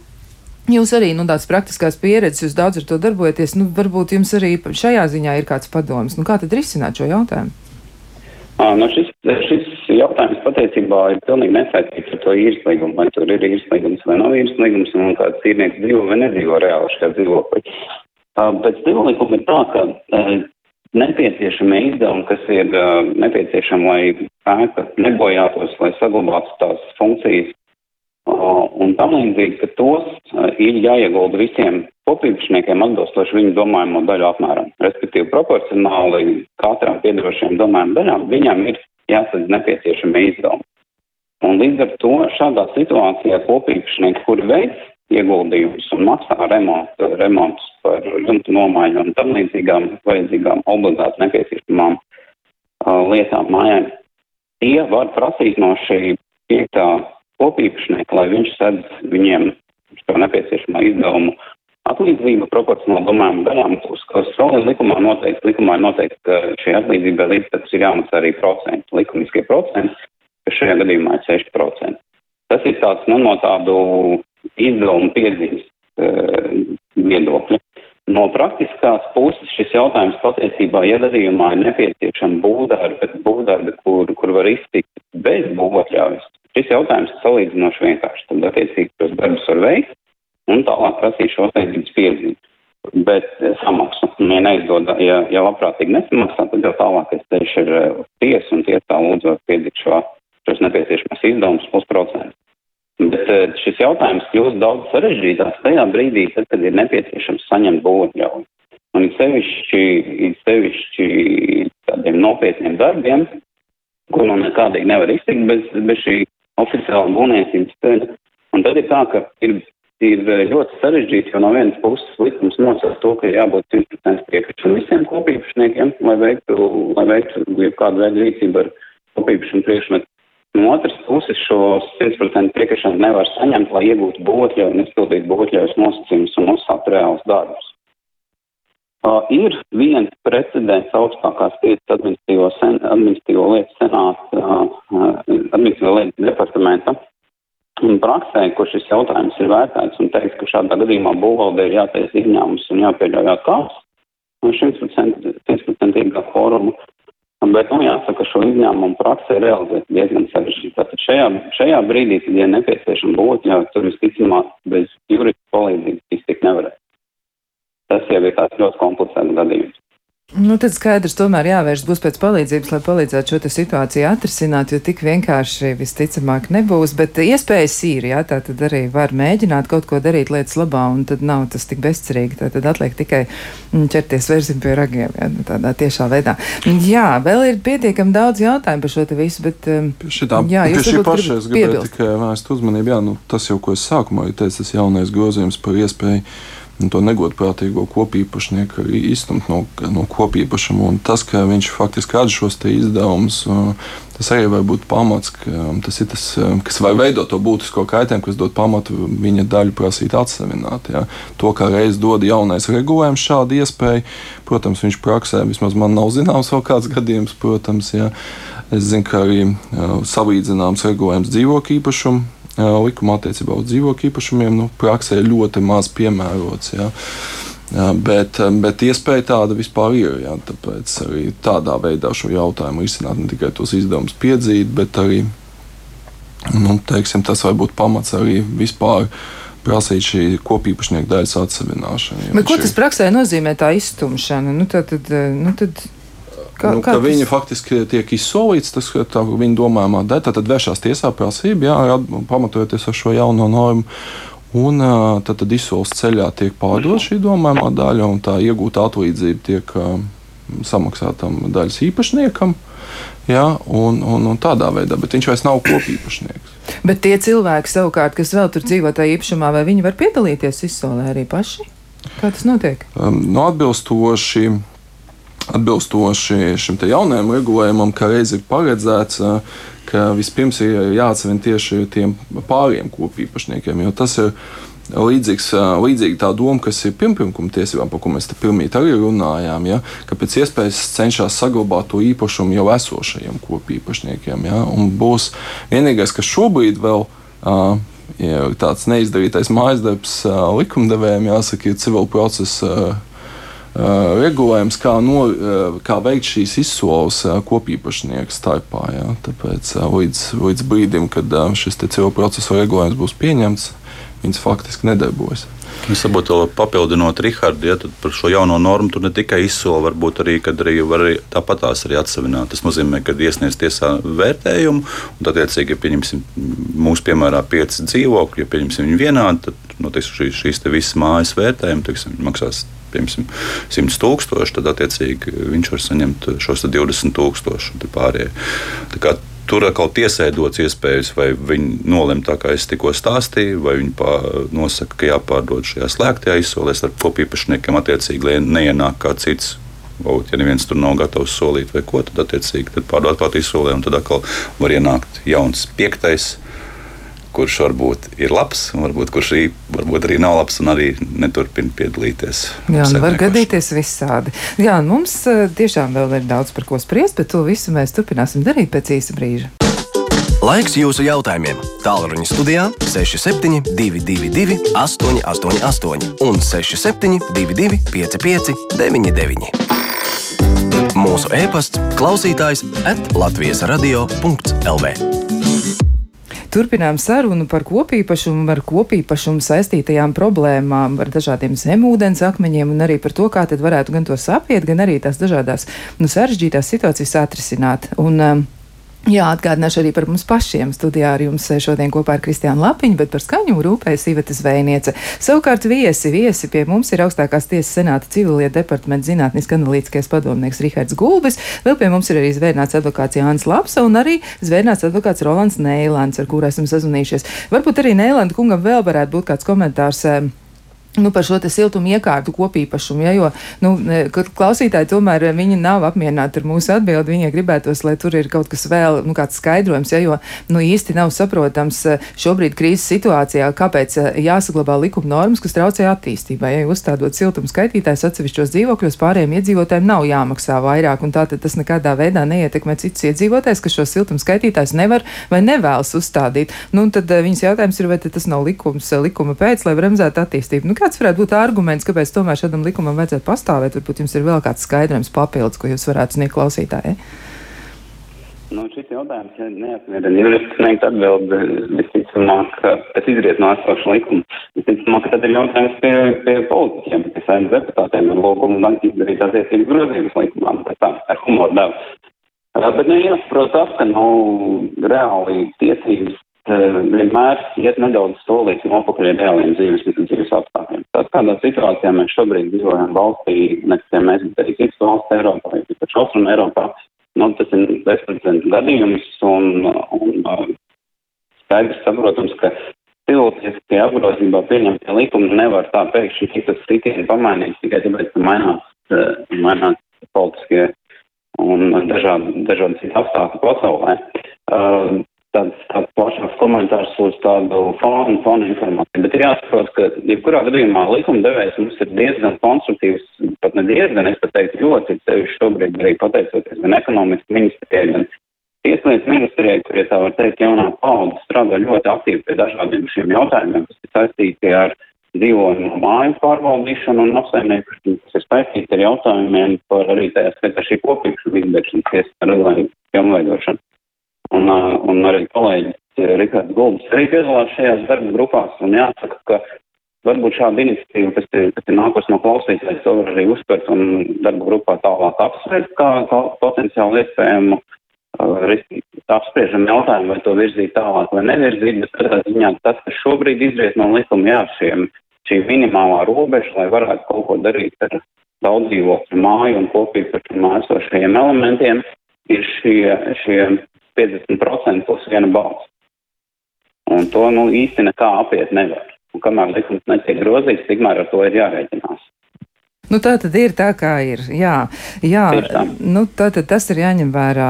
Speaker 2: Jūs arī nu, tādas praktiskās pieredzes, jūs daudz ar to darbojaties. Nu, varbūt jums arī šajā ziņā ir kāds padoms. Nu, kā tad risināt šo jautājumu?
Speaker 4: Nu, šis, šis jautājums patiesībā ir pilnīgi nesaistīts ar to īres līgumu, vai tur ir īres līgums vai nav īres līgums, un kāds īrnieks dzīvo vai nedzīvo reāli šajā dzīvoklī. Pēc dzīvokļa ir tā, ka nepieciešamie izdevumi, kas ir nepieciešami, lai ēka nebojātos, lai saglabātu tās funkcijas un tam līdzīgi, ka tos ir jāiegulda visiem kopīpašniekiem atbilstoši viņu domājamo daļu apmēram. Respektīvi, proporcionāli katram piedarošajam domājumam daļām viņam ir jāsadz nepieciešami izdevumi. Un līdz ar to šādā situācijā kopīpašnieki, kuri veids ieguldījumus un maksā remontu, remontus par jumtu nomaiņu un tam līdzīgām vajadzīgām obligāti nepieciešamām uh, lietām mājai, tie var prasīt no šī piektā kopīpašnieka, lai viņš sedz viņiem šo nepieciešamo izdevumu atlīdzību proporcionāli domājam daļām, uz kas vēl likumā noteikti, likumā noteikti, šī atlīdzība līdztekus ir jāmaksā arī procenti, likumiskie procenti, kas šajā gadījumā ir 6%. Tas ir tāds, nu, no tādu izdevumu piezīmes uh, viedokļa. No praktiskās puses šis jautājums patiesībā, ja gadījumā ir nepieciešama būvdarbi, bet būvdarbi, kur, kur var iztikt bez būvatļaujas, šis jautājums salīdzinoši vienkārši. Tad attiecīgi tos darbus var veikt un tālāk prasīt šo steidzības piezīmi. Bet eh, samaksu, ja neizdod, ja, ja labprātīgi nesamaksā, tad jau tālākais ceļš ir eh, tiesa un tiesā lūdzu piedikt šo, šos nepieciešamos izdevumus plus procentus. Bet eh, šis jautājums kļūst daudz sarežģītāks tajā brīdī, tad, kad ir nepieciešams saņemt būvotļauju. Un it sevišķi, it sevišķi tādiem nopietniem darbiem, ko nu nekādīgi nevar iztikt bez, bez šī oficiāla būvniecības ceļa. Un tad ir tā, ka ir ir eh, ļoti sarežģīti, jo no vienas puses likums nosaka to, ka jābūt 100% piekrišana visiem kopīpašniekiem, lai veiktu, lai veiktu kādu veidu rīcību ar kopīpašanu priekšmetu. No otras puses šo 100% piekrišanu nevar saņemt, lai iegūtu būtļauju un izpildītu būtļaujas nosacījumus un uzsākt reālus darbus. Uh, ir viens precedents augstākās tiesas administratīvo, sen, administratīvo lietu senāta, uh, administratīvo lietu departamenta un praksē, kur šis jautājums ir vērtēts un teiks, ka šādā gadījumā būvvaldē ir jātaisa izņēmums un jāpieļauj atkāps no 100% fóruma. Bet, nu, jāsaka, šo izņēmumu praksē realizēt diezgan sarežģīti. Tātad šajā, šajā brīdī, kad ir nepieciešama būtne, jau tur visticamāk bez jurista palīdzības iztikt nevarēs. Tas jau ir tāds ļoti komplicēts gadījums.
Speaker 2: Nu, tad skaidrs, tomēr jāvērš būs pēc palīdzības, lai palīdzētu šo situāciju atrisināt, jo tik vienkārši visticamāk nebūs, bet iespējas ir, jā, tā tad arī var mēģināt kaut ko darīt lietas labā, un tad nav tas tik bezcerīgi, tā tad atliek tikai mm, ķerties vērsim pie ragiem, jā, nu, tādā tiešā veidā. Jā, vēl ir pietiekami daudz jautājumu par šo te visu, bet. Um,
Speaker 3: šitā, jā, pie šī paša es gribēju tikai vērst uzmanību, jā, nu, tas jau, ko es sākumā teicu, tas jaunais grozījums par iespēju to negodprātīgo kopīpašnieku izstumt no, no kopīpašuma. Tas, ka viņš faktiski rada šos izdevumus, tas arī var būt pamats, ka tas ir tas, kas var veidot to būtisko kaitējumu, kas dod pamatu viņa daļu prasīt atsevināt. Ja. To, kā reiz dod jaunais regulējums šādu iespēju, protams, viņš praksē vismaz man nav zināms vēl kāds gadījums, protams. Ja. Es zinu, ka arī uh, salīdzināms regulējums dzīvokļu īpašumu likuma attiecībā uz dzīvokļu īpašumiem nu, praksē ļoti maz piemērots. Ja. Bet, bet iespēja tāda vispār ir. Jā, tāpēc arī tādā veidā šo jautājumu risināt ne tikai tos izdevumus piedzīt, bet arī nu, teiksim, tas var būt pamats arī vispār prasīt šī kopīpašnieka daļas atsevināšanu.
Speaker 2: Bet ko tas praksē nozīmē tā izstumšana? Nu, tad, tad, nu, tad
Speaker 3: Kā, nu, kā tas... Viņi faktiski tiek izsolīti, tas ir viņa domājumā dēļ. Tad vēršās tiesā prasība, jā, pamatojoties ar šo jauno normu. Un tad, tad izsoles ceļā tiek pārdota šī domājumā daļa, un tā iegūta atlīdzība tiek samaksātam daļas īpašniekam. Jā, un, un, un tādā veidā, bet viņš vairs nav kopīpašnieks.
Speaker 2: Bet tie cilvēki savukārt, kas vēl tur dzīvo tajā īpašumā, vai viņi var piedalīties izsolē arī paši? Kā tas notiek?
Speaker 3: Um, no nu, atbilstoši atbilstoši šim jaunajam regulējumam, ka reiz ir paredzēts, ka vispirms ir jāatsevina tieši tiem pāriem kopīpašniekiem, jo tas ir līdzīgs, līdzīga tā doma, kas ir pirmpinkuma tiesībām, par ko mēs te pirmīt arī runājām, ja, ka pēc iespējas cenšas saglabāt to īpašumu jau esošajiem kopīpašniekiem. Ja, un būs vienīgais, kas šobrīd vēl uh, ir tāds neizdarītais mājas darbs uh, likumdevējiem, jāsaka, ir civil procesa. Uh, regulējums, kā, no, uh, kā veikt šīs izsoles uh, kopīpašnieku starpā. Ja? Tāpēc līdz, līdz brīdim, kad šis cilvēku procesa regulējums būs pieņemts, viņas faktiski nedarbojas.
Speaker 1: Es saprotu, papildinot Rahardu, ja par šo jauno normu, tur ne tikai izsola, varbūt arī, arī, arī tāpatās arī atsevināt. Tas nozīmē, ka iesniedz tiesā vērtējumu, un tad, attiecīgi, ja pieņemsim mūsu piemērā pieci dzīvokļi, ja pieņemsim viņu vienādi, tad notiks šīs, šīs visas mājas vērtējumi, teiksim, maksās piemēram, 100 tūkstoši, tad attiecīgi viņš var saņemt šos 20 tūkstošus pārējie. Tur atkal tiesai dots iespējas, vai viņi nolem tā, kā es tikko stāstīju, vai viņi pā, nosaka, ka jāpārdod šajā slēgtajā izsolē ar kopīpašniekiem, attiecīgi, lai neienāk kā cits Būt, ja neviens tur nav gatavs solīt vai ko, tad attiecīgi tad pārdot klāt izsolē, un tad atkal var ienākt jauns piektais kurš varbūt ir labs, varbūt kurš arī, varbūt arī nav labs un arī neturpina piedalīties.
Speaker 2: Jā, nu var gadīties visādi. Jā, mums eh, tiešām vēl ir daudz par ko spriest, bet to visu mēs turpināsim darīt pēc īsa brīža.
Speaker 5: Laiks jūsu jautājumiem. Tālruņa studijā 6722, 888, un 6722, 55, 99. Mūsu e-pasts, klausītājs, atlatvijas radio.lv.
Speaker 2: Turpinām sarunu par kopīpašumu, ar kopīpašumu saistītajām problēmām, ar dažādiem zemūdens akmeņiem un arī par to, kā tad varētu gan tos apiet, gan arī tās dažādās nu, sarežģītās situācijas atrisināt. Un, um, Jā, atgādināšu arī par mums pašiem. Studijā ar jums šodien kopā ar Kristiānu Lapiņu, bet par skaņu rūpējas Iveta Zvejniece. Savukārt viesi, viesi pie mums ir augstākās tiesas senāta civilietu departamenta zinātniski analītiskais padomnieks Rihards Gulbis. Vēl pie mums ir arī zvērnāts advokāts Jānis Lapsa un arī zvērnāts advokāts Rolands Neilants, ar kuru esam sazvanījušies. Varbūt arī Neilanda kungam vēl varētu būt kāds komentārs. Nu, par šo siltumu iekārtu kopīpašumu. Ja, jo nu, klausītāji tomēr viņi nav apmierināti ar mūsu atbildi. Viņiem gribētos, lai tur ir kaut kas vēl, nu, kāds skaidrojums, ja, jo nu, īsti nav saprotams eh, šobrīd krīzes situācijā, kāpēc jāsaglabā likuma normas, kas traucē attīstībai. Ja uzstādot siltumu skaitītājus atsevišķos dzīvokļos, pārējiem iedzīvotājiem nav jāmaksā vairāk, un tātad tas nekādā veidā neietekmē citus iedzīvotājus, kas šo siltumu skaitītājus nevar vai nevēlas uzstādīt. Nu, tad viņas jautājums ir, vai tas nav likums, likuma pēc, lai bremzētu attīstību. Nu, kāds varētu būt arguments, kāpēc tomēr šādam likumam vajadzētu pastāvēt? Varbūt jums ir vēl kāds skaidrojums papildus, ko jūs varētu sniegt klausītājai.
Speaker 4: Nu, šis jautājums ja neapmierina jurists sniegt atbildi visticamāk, pēc izriet no esoša likuma. Visticamāk, tad ir jautājums pie, pie politiķiem, pie saimnes deputātiem ar lūgumu izdarīt attiecīgas grozījumus likumā, pēc tā ar humoru devu. Bet nu, jāsaprot tas, ka nav nu, reāli tiesības vienmēr iet nedaudz solīt nopakaļ reāliem dzīves, dzīves apstākļiem. Tad kādā situācijā mēs šobrīd dzīvojam valstī, nekad mēs bet arī citas valsts Eiropā, vai pat Austrum Eiropā, nu, tas ir bezprecedenta gadījums un, un skaidrs saprotams, ka cilvēciskie apgrozībā pieņemtie likumi nevar tā pēkšņi citas kritieni pamainīt tikai tāpēc, ka mainās, mainās politiskie un dažādi, dažādi citi apstākļi pasaulē. Uh, tāds, tāds plašāks komentārs uz tādu fonu, fonu informāciju. Bet ir jāsaprot, ka jebkurā gadījumā likumdevējs mums ir diezgan konstruktīvs, pat ne diezgan, es pat teiktu ļoti, sevišķi šobrīd arī pateicoties gan ekonomiski ministrijai, gan tieslietu ministrijai, kur, ja tā var teikt, jaunā paudze strādā ļoti aktīvi pie dažādiem šiem jautājumiem, kas ir saistīti ar dzīvojumu māju pārvaldīšanu un apsaimniekošanu, kas ir saistīti ar jautājumiem par arī tajā skaitā šī kopīgšu izbēgšanas iestāru pilnveidošanu un, un arī kolēģis Rikārds Gulbis arī piedalās šajās darba grupās. Un jāsaka, ka varbūt šāda iniciatīva, kas ir, kas ir nākus no klausītājas, to var arī uztvert un darba grupā tālāk apsvērt kā, kā potenciāli iespējamu apspriežam jautājumu, vai to virzīt tālāk vai nevirzīt, bet katrā ziņā tas, kas šobrīd izriet no likuma, jā, šiem, šī minimālā robeža, lai varētu kaut ko darīt ar daudz dzīvokļu māju un kopīgi par māju esošajiem elementiem, ir šie, šie 50% plus viena balss. Un to nu, īsti nekā apiet nevar. Un kamēr likums netiek grozīts, tikmēr ar to ir jārēķinās.
Speaker 2: Nu, tā tad ir tā, kā ir. Jā, jā nu, tā tad tas ir jāņem vērā.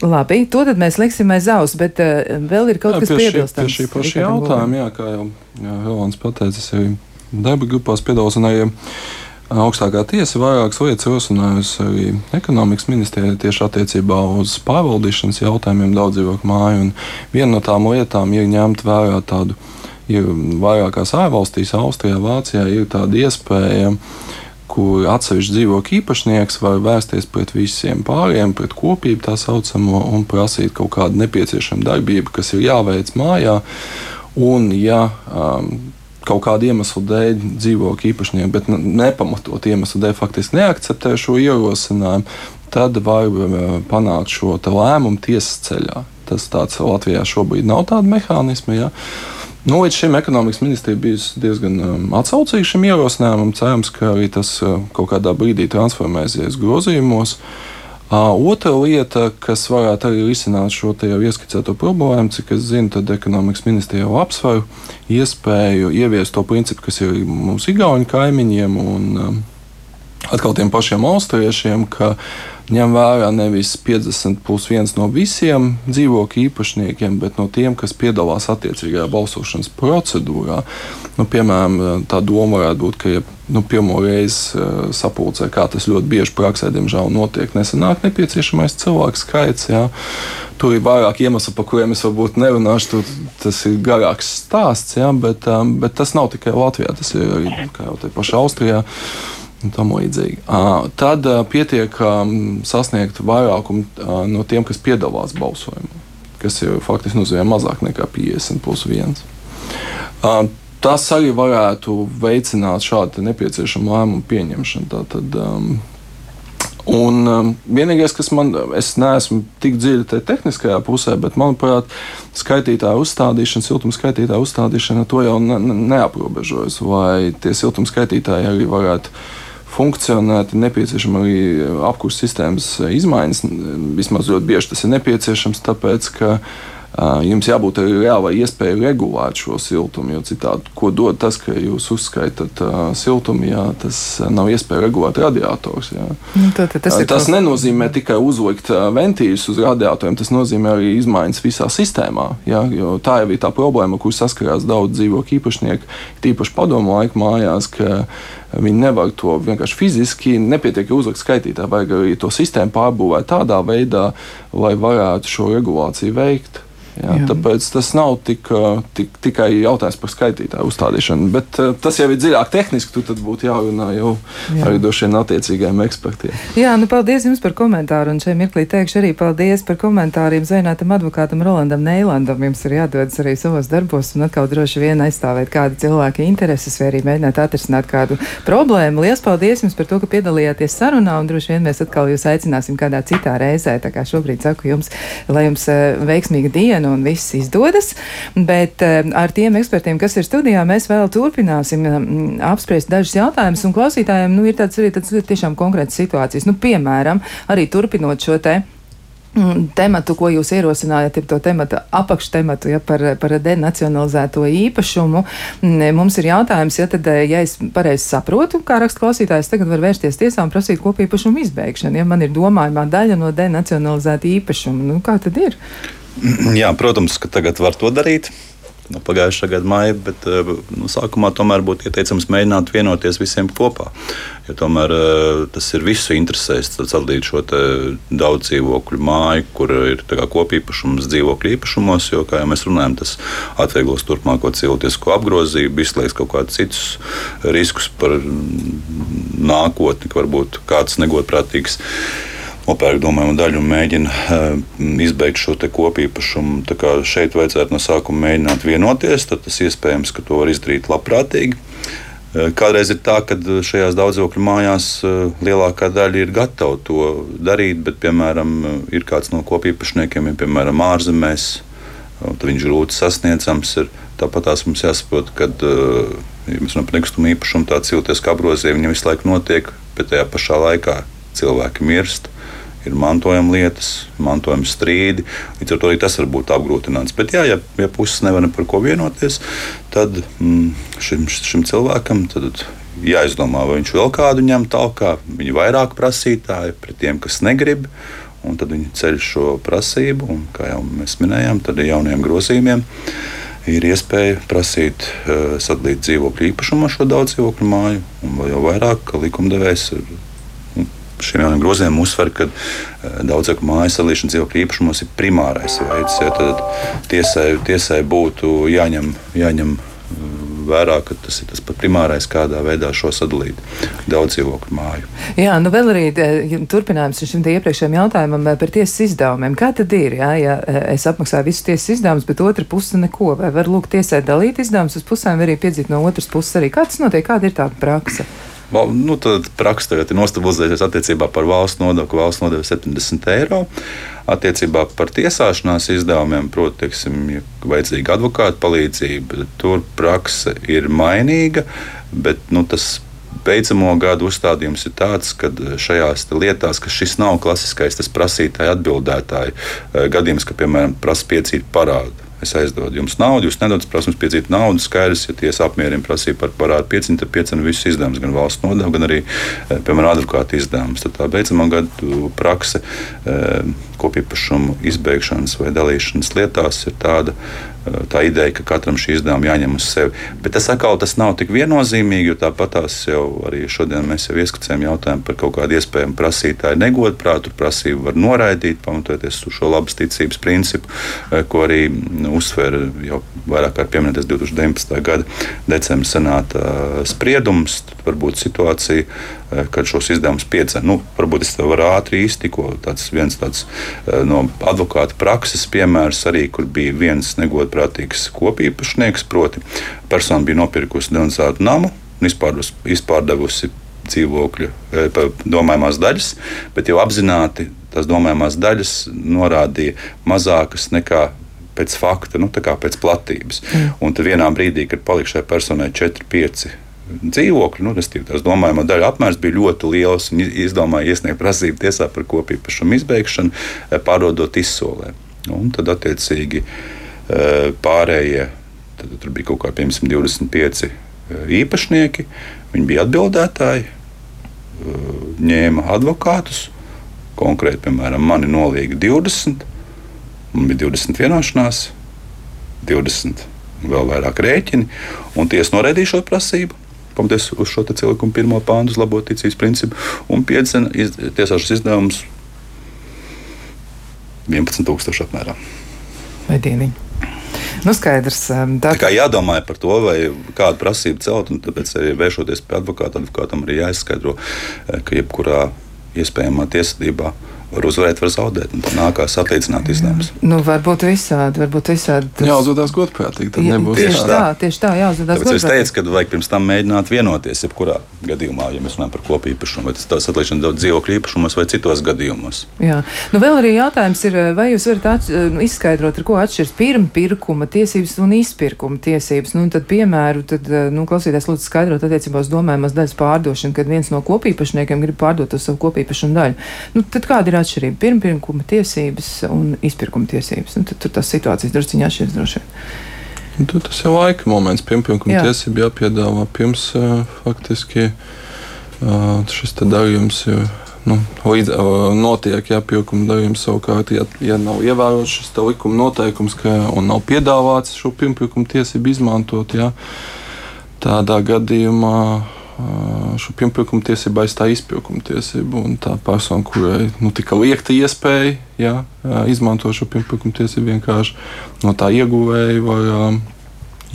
Speaker 2: Labi, to tad mēs liksim aiz aus, bet uh, vēl ir kaut jā, kas piebilstams.
Speaker 3: Pie šī paša jautājuma, jā, kā jau Helāns pateicis, arī darba grupās piedalās un arī Augstākā tiesa vairākas lietas rosinājusi arī ekonomikas ministrijai tieši attiecībā uz pārvaldīšanas jautājumiem daudz dzīvokļu māju. Viena no tām lietām ir ņemt vērā tādu, ir vairākās ārvalstīs, Austrijā, Vācijā, ir tāda iespēja kur atsevišķi dzīvokļu īpašnieks var vērsties pret visiem pāriem, pret kopību tā saucamo, un prasīt kaut kādu nepieciešamu darbību, kas ir jāveic mājā. Un, ja um, kaut kādu iemeslu dēļ dzīvokļu īpašnieki, bet nepamatot iemeslu dēļ faktiski neakceptē šo ierosinājumu, tad uh, panākt šo lēmumu tiesas ceļā. Tas tāds Latvijā šobrīd nav tāda mehānisma. Ja. Nu, līdz šim ekonomikas ministrija bijusi diezgan um, atsaucīga šim ierosinājumam. Cerams, ka arī tas uh, kaut kādā brīdī transformēsies grozījumos. Uh, Otra lieta, kas varētu arī risināt šo jau ieskicēto problēmu, cik es zinu, tad ekonomikas ministrija jau apsver iespēju ieviest to principu, kas ir mums Igaunijas kaimiņiem un um, atkal tiem pašiem austriešiem, ka ņem vērā nevis 50 plus 1 no visiem dzīvokļu īpašniekiem, bet no tiem, kas piedalās attiecīgajā balsošanas procedūrā. Nu, piemēram, tā doma varētu būt, ka ja nu, pirmo reizi uh, sapulcē, kā tas ļoti bieži praksē, diemžēl, notiek, nesanāk nepieciešamais cilvēku skaits. Jā. Tur ir vairāk iemeslu, par kuriem es varbūt nerunāšu. Tur, tas ir garāks stāsts, jā, bet, um, bet tas nav tikai Latvijā, tas ir arī pašā Austrijā. Tam līdzīgi. Tad pietiek sasniegt vairākumu no tiem, kas piedalās balsojumā, kas ir faktiski nozīmē mazāk nekā 50 plus 1. Tas arī varētu veicināt šādu nepieciešamu lēmumu pieņemšanu. Tātad, um, Un um, vienīgais, kas man, es neesmu tik dziļi tajā tehniskajā pusē, bet manuprāt, skaitītāja uzstādīšana, siltuma skaitītāja uzstādīšana to jau ne, neaprobežojas. Vai tie siltuma skaitītāji arī varētu funkcionēt, ir nepieciešama arī apkurss sistēmas izmaiņas. Vismaz ļoti bieži tas ir nepieciešams, tāpēc ka jums jābūt arī reālai iespējai regulēt šo siltumu. Jo citādi, ko dod tas, ka jūs uzskaitat siltumu, ja tas nav iespēja regulēt radiators? Nu,
Speaker 2: tā, tas
Speaker 3: tas kaut... nenozīmē tikai uzlikt ventīļus uz radiatoriem, tas nozīmē arī izmaiņas visā sistēmā. Ja? Jo tā jau ir tā problēma, kur saskarās daudz dzīvokļu īpašnieku, tīpaši padomu laiku mājās. Viņi nevar to vienkārši fiziski, nepietiek uzlikt skaitītāju, vajag arī to sistēmu pārbūvēt tādā veidā, lai varētu šo regulāciju veikt. Jā, jā. Tāpēc tas nav tik, tik, tikai jautājums par skaitītāju uzstādīšanu, bet tas jau ir dziļāk tehniski. Tur būtu jārunā jau jā. arī droši vien attiecīgajiem ekspertiem.
Speaker 2: Jā, nu paldies jums par komentāru. Un šeit mirklī teikšu arī paldies par komentāriem Zainātam advokātam Rolandam Neilandam. Jums ir jādodas arī savos darbos un atkal droši vien aizstāvēt kādu cilvēku intereses vai arī mēģināt atrisināt kādu problēmu. Lielas paldies jums par to, ka piedalījāties sarunā un droši vien mēs atkal jūs aicināsim kādā citā reizē. Tā kā šobrīd saku jums, lai jums veiksmīga diena diena un viss izdodas. Bet eh, ar tiem ekspertiem, kas ir studijā, mēs vēl turpināsim mm, apspriest dažus jautājumus. Un klausītājiem nu, ir tāds arī tāds tiešām konkrēts situācijas. Nu, piemēram, arī turpinot šo te mm, tematu, ko jūs ierosinājāt, ir to tematu apakštematu ja, par, par denacionalizēto īpašumu. Mm, mums ir jautājums, ja, tad, eh, ja es pareizi saprotu, kā raksta klausītājs, tagad var vērsties tiesā un prasīt kopīpašumu izbeigšanu. Ja man ir domājumā daļa no denacionalizēta īpašuma, nu, kā tad ir? (clears throat)
Speaker 1: Jā, protams, ka tagad var to darīt. No pagājušā gada maija, bet eh, nu, sākumā tomēr būtu ieteicams mēģināt vienoties visiem kopā. Jo tomēr eh, tas ir visu interesēs, sadalīt šo daudz dzīvokļu māju, kur ir kopīpašums dzīvokļu īpašumos, jo, kā jau mēs runājam, tas atvieglos turpmāko cilvēcisko apgrozību, izslēgs kaut kādus citus riskus par nākotni, ka varbūt kāds negodprātīgs nopērk domājumu daļu un mēģina uh, izbeigt šo kopīpašumu. Šeit vajadzētu no sākuma mēģināt vienoties, tad tas iespējams, ka to var izdarīt labprātīgi. Uh, kādreiz ir tā, ka šajās daudzokļu mājās lielākā daļa ir gatava to darīt, bet, piemēram, ir kāds no kopīpašniekiem, ja, piemēram, ārzemēs, tad viņš grūti sasniedzams. Ir. Tāpat tās mums jāsaprot, ka, ja mēs runājam par nekustamo īpašumu, tāds jūties kā apgrozījums, viņam visu laiku notiek, bet tajā pašā laikā cilvēki mirst ir mantojuma lietas, mantojuma strīdi. Līdz ar to arī tas var būt apgrūtināts. Bet, jā, ja, ja puses nevar par ko vienoties, tad mm, šim, šim cilvēkam tad jāizdomā, vai viņš vēl kādu ņem tālāk, viņa vairāk prasītāji pret tiem, kas negrib. Un tad viņi ceļ šo prasību, un, kā jau mēs minējām, tad ar jauniem grozījumiem ir iespēja prasīt uh, sadalīt dzīvokļu īpašumu šo daudz dzīvokļu māju, un vēl jau vairāk, likumdevējs ir šiem jauniem grozījumiem uzsver, ka eh, daudzāku mājas salīšana dzīvokļu īpašumos ir primārais veids. Ja, tad tiesai, tiesai būtu jāņem, jāņem eh, vērā, ka tas ir tas primārais, kādā veidā šo sadalīt daudz dzīvokļu māju.
Speaker 2: Jā, nu vēl arī eh, turpinājums šim iepriekšējiem jautājumam par tiesas izdevumiem. Kā tad ir, jā, ja es apmaksāju visus tiesas izdevumus, bet otra puse neko? Vai var lūgt tiesai dalīt izdevumus uz pusēm, vai arī piedzīt no otras puses arī? Kā tas notiek? Kāda ir tā praksa?
Speaker 1: Nu, tad praksa tagad ir nostabilizējusies attiecībā par valsts nodokli. Valsts nodokli 70 eiro. Attiecībā par tiesāšanās izdevumiem, protams, ja vajadzīga advokāta palīdzība, tur praksa ir mainīga, bet nu, tas beidzamo gadu uzstādījums ir tāds, ka šajās lietās, ka šis nav klasiskais prasītāja atbildētāja eh, gadījums, ka, piemēram, prasa piecīt parādu es aizdodu jums naudu, jūs nedodat prasības piedzīt naudu. Skaidrs, ja tiesa apmierina prasību par parādu piecinu, tad piecinu visus izdevumus, gan valsts nodevu, gan arī, eh, piemēram, advokāta izdevumus. Tad tā beidzamā gadu prakse eh, kopīpašumu izbeigšanas vai dalīšanas lietās ir tāda, tā ideja, ka katram šī izdevuma jāņem uz sevi. Bet tas atkal tas nav tik viennozīmīgi, jo tāpat tās jau arī šodien mēs jau ieskicējām jautājumu par kaut kādu iespējamu prasītāju negodprātu. Prasību var noraidīt, pamatoties uz šo labas ticības principu, eh, ko arī nu, uzsver jau vairāk kārt pieminētais 2019. gada decembra senāta eh, spriedums. Tad var būt situācija, eh, kad šos izdevumus piedzēna. Nu, varbūt es tev varu ātri iztikot. Tāds viens tāds no advokāta prakses piemērs arī, kur bija viens negodprātīgs kopīpašnieks, proti, persona bija nopirkusi demonstrētu namu un izpārdevusi dzīvokļu domājamās daļas, bet jau apzināti tās domājamās daļas norādīja mazākas nekā pēc fakta, nu, pēc platības. Mm. Un tad vienā brīdī, kad palika šai personai 4, 5 dzīvokļi, nu, respektīvi, tās domājamā daļa apmērs bija ļoti liels un izdomāja iesniegt prasību tiesā par kopīpašumu izbeigšanu, e, pārdodot izsolē. Un tad, attiecīgi, pārējie, tad tur bija kaut kā, piemēram, 25 īpašnieki, viņi bija atbildētāji, ņēma advokātus. Konkrēti, piemēram, mani nolīga 20, man bija 20 vienošanās, 20 vēl vairāk rēķini, un tiesa noraidīja šo prasību. Pamatoties uz šo cilvēku pirmo pāntu, uz labo ticības principu, un piedzina iz, tiesāšas izdevumus 11,000 apmēram.
Speaker 2: Vai dieniņi? Nu, skaidrs.
Speaker 1: Um, tā, tā kā jādomā par to, vai kādu prasību celt, un tāpēc arī vēršoties pie advokāta, advokātam arī jāizskaidro, eh, ka jebkurā iespējamā tiesvedībā var uzvarēt, var zaudēt. Tad nākās atlīdzināt izdevumus.
Speaker 2: Nu, varbūt visādi, varbūt visādi.
Speaker 3: Tas... Jāuzvedās godprātīgi. Tad nebūs
Speaker 2: tieši tā, tieši tā, jāuzvedās
Speaker 1: godprātīgi. Es teicu, ka vajag pirms tam mēģināt vienoties, jebkurā gadījumā, ja mēs runājam par kopīgu īpašumu, vai tas ir atlīdzināt daudz dzīvokļu īpašumos vai citos gadījumos.
Speaker 2: Jā, nu vēl arī jautājums ir, vai jūs varat atš izskaidrot, ar ko atšķiras pirmpirkuma tiesības un izpirkuma tiesības. Nu, tad, piemēru, tad, nu, klausīties, lūdzu, skaidrot attiecībā uz domājamas daļas pārdošanu, kad viens no kopīpašniekiem grib pārdot uz savu kopīpašumu daļu. Nu, tad kāda ir atšķirība? Pirmpirkuma tiesības un izpirkuma tiesības. Nu, tad, tur tās situācijas drusciņā atšķiras droši vien.
Speaker 3: Nu, tur tas ir laika moments. Pirmpirkuma Jā. tiesība jāpiedāvā pirms uh, faktiski uh, šis darījums ir. Nu, līdz uh, notiek jāpirkuma darījums savukārt, ja, ja nav ievērots šis likuma noteikums ka, un nav piedāvāts šo pirmpirkuma tiesību izmantot, jā, tādā gadījumā šo pirmpirkuma tiesību aizstāja izpirkuma tiesību. Tā persona, kurai nu, tika liekta iespēja jā, izmantot šo pirmpirkuma tiesību, vienkārši no tā ieguvēja var um,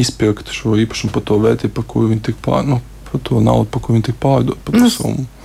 Speaker 3: izpirkt šo īpašumu par to vērtību, par kuru viņi tika pār. Nu, par to naudu, par ko viņi tika pārdot. Nu,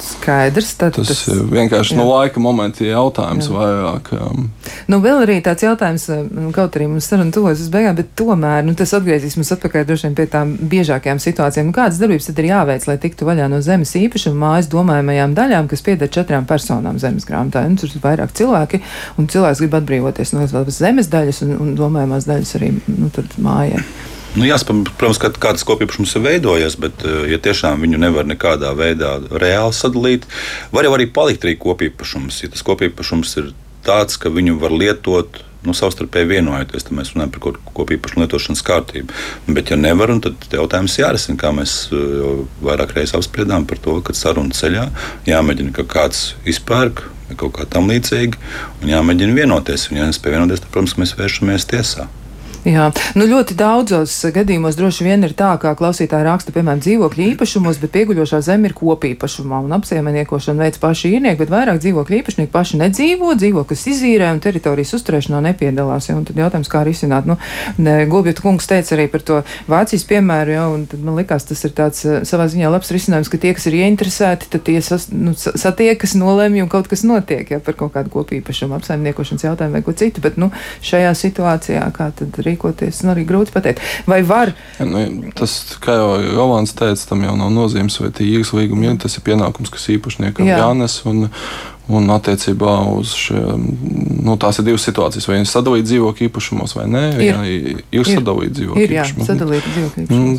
Speaker 2: skaidrs. Tad,
Speaker 3: tas, tas vienkārši jā. no laika momenta jautājums jā. vairāk. Um.
Speaker 2: Nu, vēl arī tāds jautājums, nu, kaut arī mums saruna tuvojas uz beigām, bet tomēr nu, tas atgriezīs mums atpakaļ droši vien pie tām biežākajām situācijām. Nu, kādas darbības tad ir jāveic, lai tiktu vaļā no zemes īpašuma mājas domājamajām daļām, kas pieder četrām personām zemes grāmatā? Nu, tur ir vairāk cilvēki, un cilvēks grib atbrīvoties no zemes daļas un, un domājamās daļas arī nu, mājai.
Speaker 1: Nu, jāsaprot, protams, ka kāds kopīpašums ir veidojies, bet, eh, ja tiešām viņu nevar nekādā veidā reāli sadalīt, var jau arī palikt arī kopīpašums. Ja tas kopīpašums ir tāds, ka viņu var lietot nu, savstarpēji vienojoties, tad mēs runājam par kopīpašu lietošanas kārtību. Bet, ja nevar, tad jautājums jārisina, kā mēs eh, jau vairāk reizes apspriedām par to, ka sarunu ceļā jāmēģina, ka kāds izpērk kaut kā tam līdzīga, un jāmēģina vienoties. Un, ja nespēj vienoties, tad, protams, mēs vēršamies tiesā.
Speaker 2: Jā, nu ļoti daudzos gadījumos droši vien ir tā, kā klausītāji raksta, piemēram, dzīvokļu īpašumos, bet pieguļošā zeme ir kopīpašumā un apsaimniekošana veids paši īrnieki, bet vairāk dzīvokļu īpašnieki paši nedzīvo, dzīvokļus izīrē un teritorijas uzturēšanā nepiedalās. Ja, un tad jautājums, kā risināt, nu, Gobjota kungs teica arī par to Vācijas piemēru, ja, un tad man likās, tas ir tāds eh, savā ziņā labs risinājums, ka tie, kas ir ieinteresēti, tad tie sas, nu, satiekas, nolemj un kaut kas notiek, ja par kaut kādu kopīpašumu apsaimniekošanas jautājumu vai ko citu, bet, nu, šajā situācijā kā tad rīkoties? Rīkoties. Nu, arī grūti pateikt, vai var.
Speaker 3: Nu, tas, kā jau Rolands teica, tam jau nav nozīmes, vai tie īres līgumi ir. Tas ir pienākums, kas īpašniekam Jā. jānes. Un, Un attiecībā uz šiem, nu, tās ir divas situācijas. Vai viņi sadalīja dzīvokļu īpašumos vai nē, ir, jā, ir, sadalīta dzīvokļu
Speaker 2: īpašumos.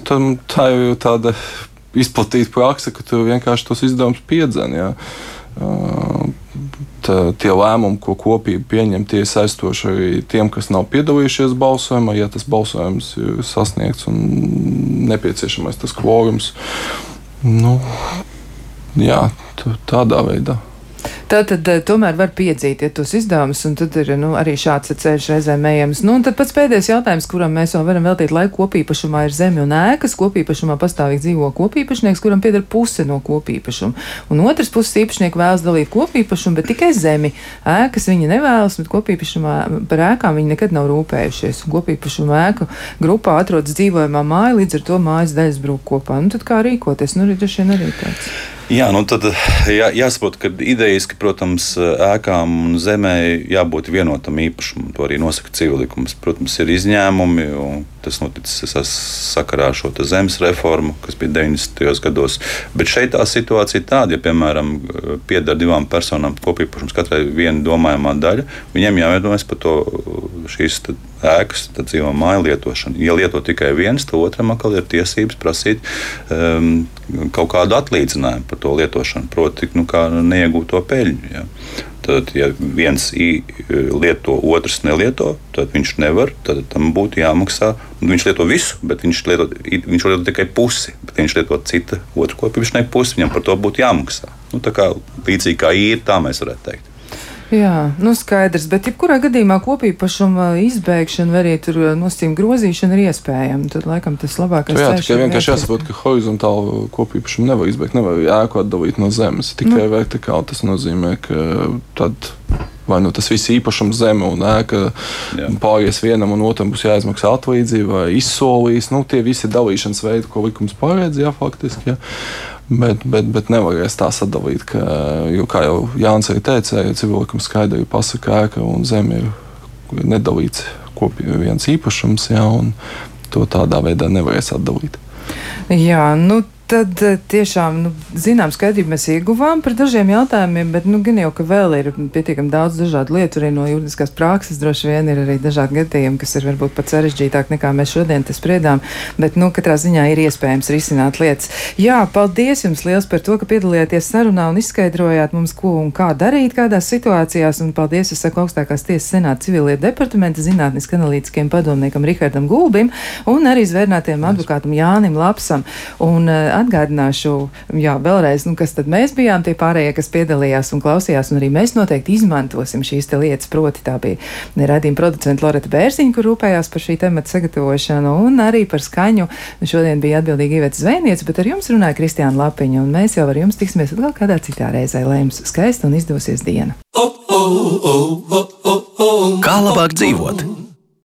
Speaker 3: Tā, tā jau ir tāda izplatīta praksa, ka tu vienkārši tos izdevumus piedzen. Jā. Uh, tā, tie lēmumi, ko kopīgi pieņem, tie ir saistoši arī tiem, kas nav piedalījušies balsojumā, ja tas balsojums ir sasniegts un nepieciešamais tas kvorums. Nu, jā, tādā veidā.
Speaker 2: Tā tad eh, tomēr var piedzīt ja tos izdevumus, un tad ir nu, arī šāds ceļš reizēm ejams. Nu, un tad pats pēdējais jautājums, kuram mēs vēl varam veltīt laiku, kopīpašumā ir zeme un ēkas. Kopīpašumā pastāvīgi dzīvo kopīpašnieks, kuram pieder puse no kopīpašuma. Un otrs puses īpašnieks vēlas dalīt kopīpašumu, bet tikai zemi. Ēkas viņi nevēlas, bet kopīpašumā par ēkām viņi nekad nav rūpējušies. Kopīpašuma ēku grupā atrodas dzīvojamā māja, līdz ar to mājas daļas brūk kopā. Nu, tad kā rīkoties? Nu, arī, arī tāds.
Speaker 1: Jā, nu tad jā, jāsaprot, ka idejiski, protams, ēkām un zemē jābūt vienotam īpašumam. To arī nosaka civilikums. Protams, ir izņēmumi, un tas noticis sakarā ar šo zemes reformu, kas bija 90. gados. Bet šeit tā situācija ir tāda, ja, piemēram, pieder divām personām kopīpašums, katrai viena domājamā daļa, viņiem jāvienojas par to šīs ēkas, tad dzīvo māju lietošanu. Ja lieto tikai viens, tad otram atkal ir tiesības prasīt um, kaut kādu atlīdzinājumu par to lietošanu, proti, nu, neiegūto peļņu. Ja. Tad, ja viens lieto, otrs nelieto, tad viņš nevar. Tad tam būtu jāmaksā. Viņš lieto visu, bet viņš lieto, viņš lieto tikai pusi. Viņš lieto citu otru kopīpašnieku pusi, viņam par to būtu jāmaksā. Nu, tā kā līdzīgi kā īri, tā mēs varētu teikt.
Speaker 2: Jā, nu skaidrs, bet jebkurā gadījumā kopīpašuma izbēgšana vai arī tur uh, nosacījuma grozīšana ir iespējama. Tad, laikam, tas labākais
Speaker 3: ir. Jā, tikai vienkārši jāsaprot, ka horizontālu kopīpašumu nevar izbēgt, nevar ēku atdalīt no zemes. Tikai nu. vertikāli tas nozīmē, ka tad. Vai nu tas viss īpašums zeme un ēka pāries vienam un otram būs jāizmaksā atlīdzība vai izsolīs. Nu, tie visi ir dalīšanas veidi, ko likums paredz, jā, faktiski. Jā. Bet, bet, bet nevarēs tā sadalīt, ka, jo, kā jau Jānis arī teica, civilikam skaidri pasaka, ēka un zeme ir nedalīts kopīgi viens īpašums, jā, un to tādā veidā nevarēs atdalīt.
Speaker 2: Jā, nu tad eh, tiešām nu, zinām skaidrību mēs ieguvām par dažiem jautājumiem, bet nu, gan jau, ka vēl ir pietiekami daudz dažādu lietu arī no juridiskās prakses. Droši vien ir arī dažādi gadījumi, kas ir varbūt pat sarežģītāk nekā mēs šodien te spriedām, bet nu, katrā ziņā ir iespējams risināt lietas. Jā, paldies jums liels par to, ka piedalījāties sarunā un izskaidrojāt mums, ko un kā darīt kādās situācijās. Un paldies, es saku augstākās tiesas senāta civilietu departamenta zinātniskam analītiskiem padomniekam Rihardam Gulbim un arī zvērnātiem advokātam Jānim Lapsam. Un, uh, atgādināšu, jā, vēlreiz, nu, kas tad mēs bijām tie pārējie, kas piedalījās un klausījās, un arī mēs noteikti izmantosim šīs lietas. Proti, tā bija radījuma producenta Loreta Bērziņa, kur rūpējās par šī temata sagatavošanu, un arī par skaņu. Šodien bija atbildīga Iveta Zvēniece, bet ar jums runāja Kristiāna Lapiņa, un mēs jau ar jums tiksimies atkal kādā citā reizē, lai jums skaista un izdosies diena. Kā labāk dzīvot?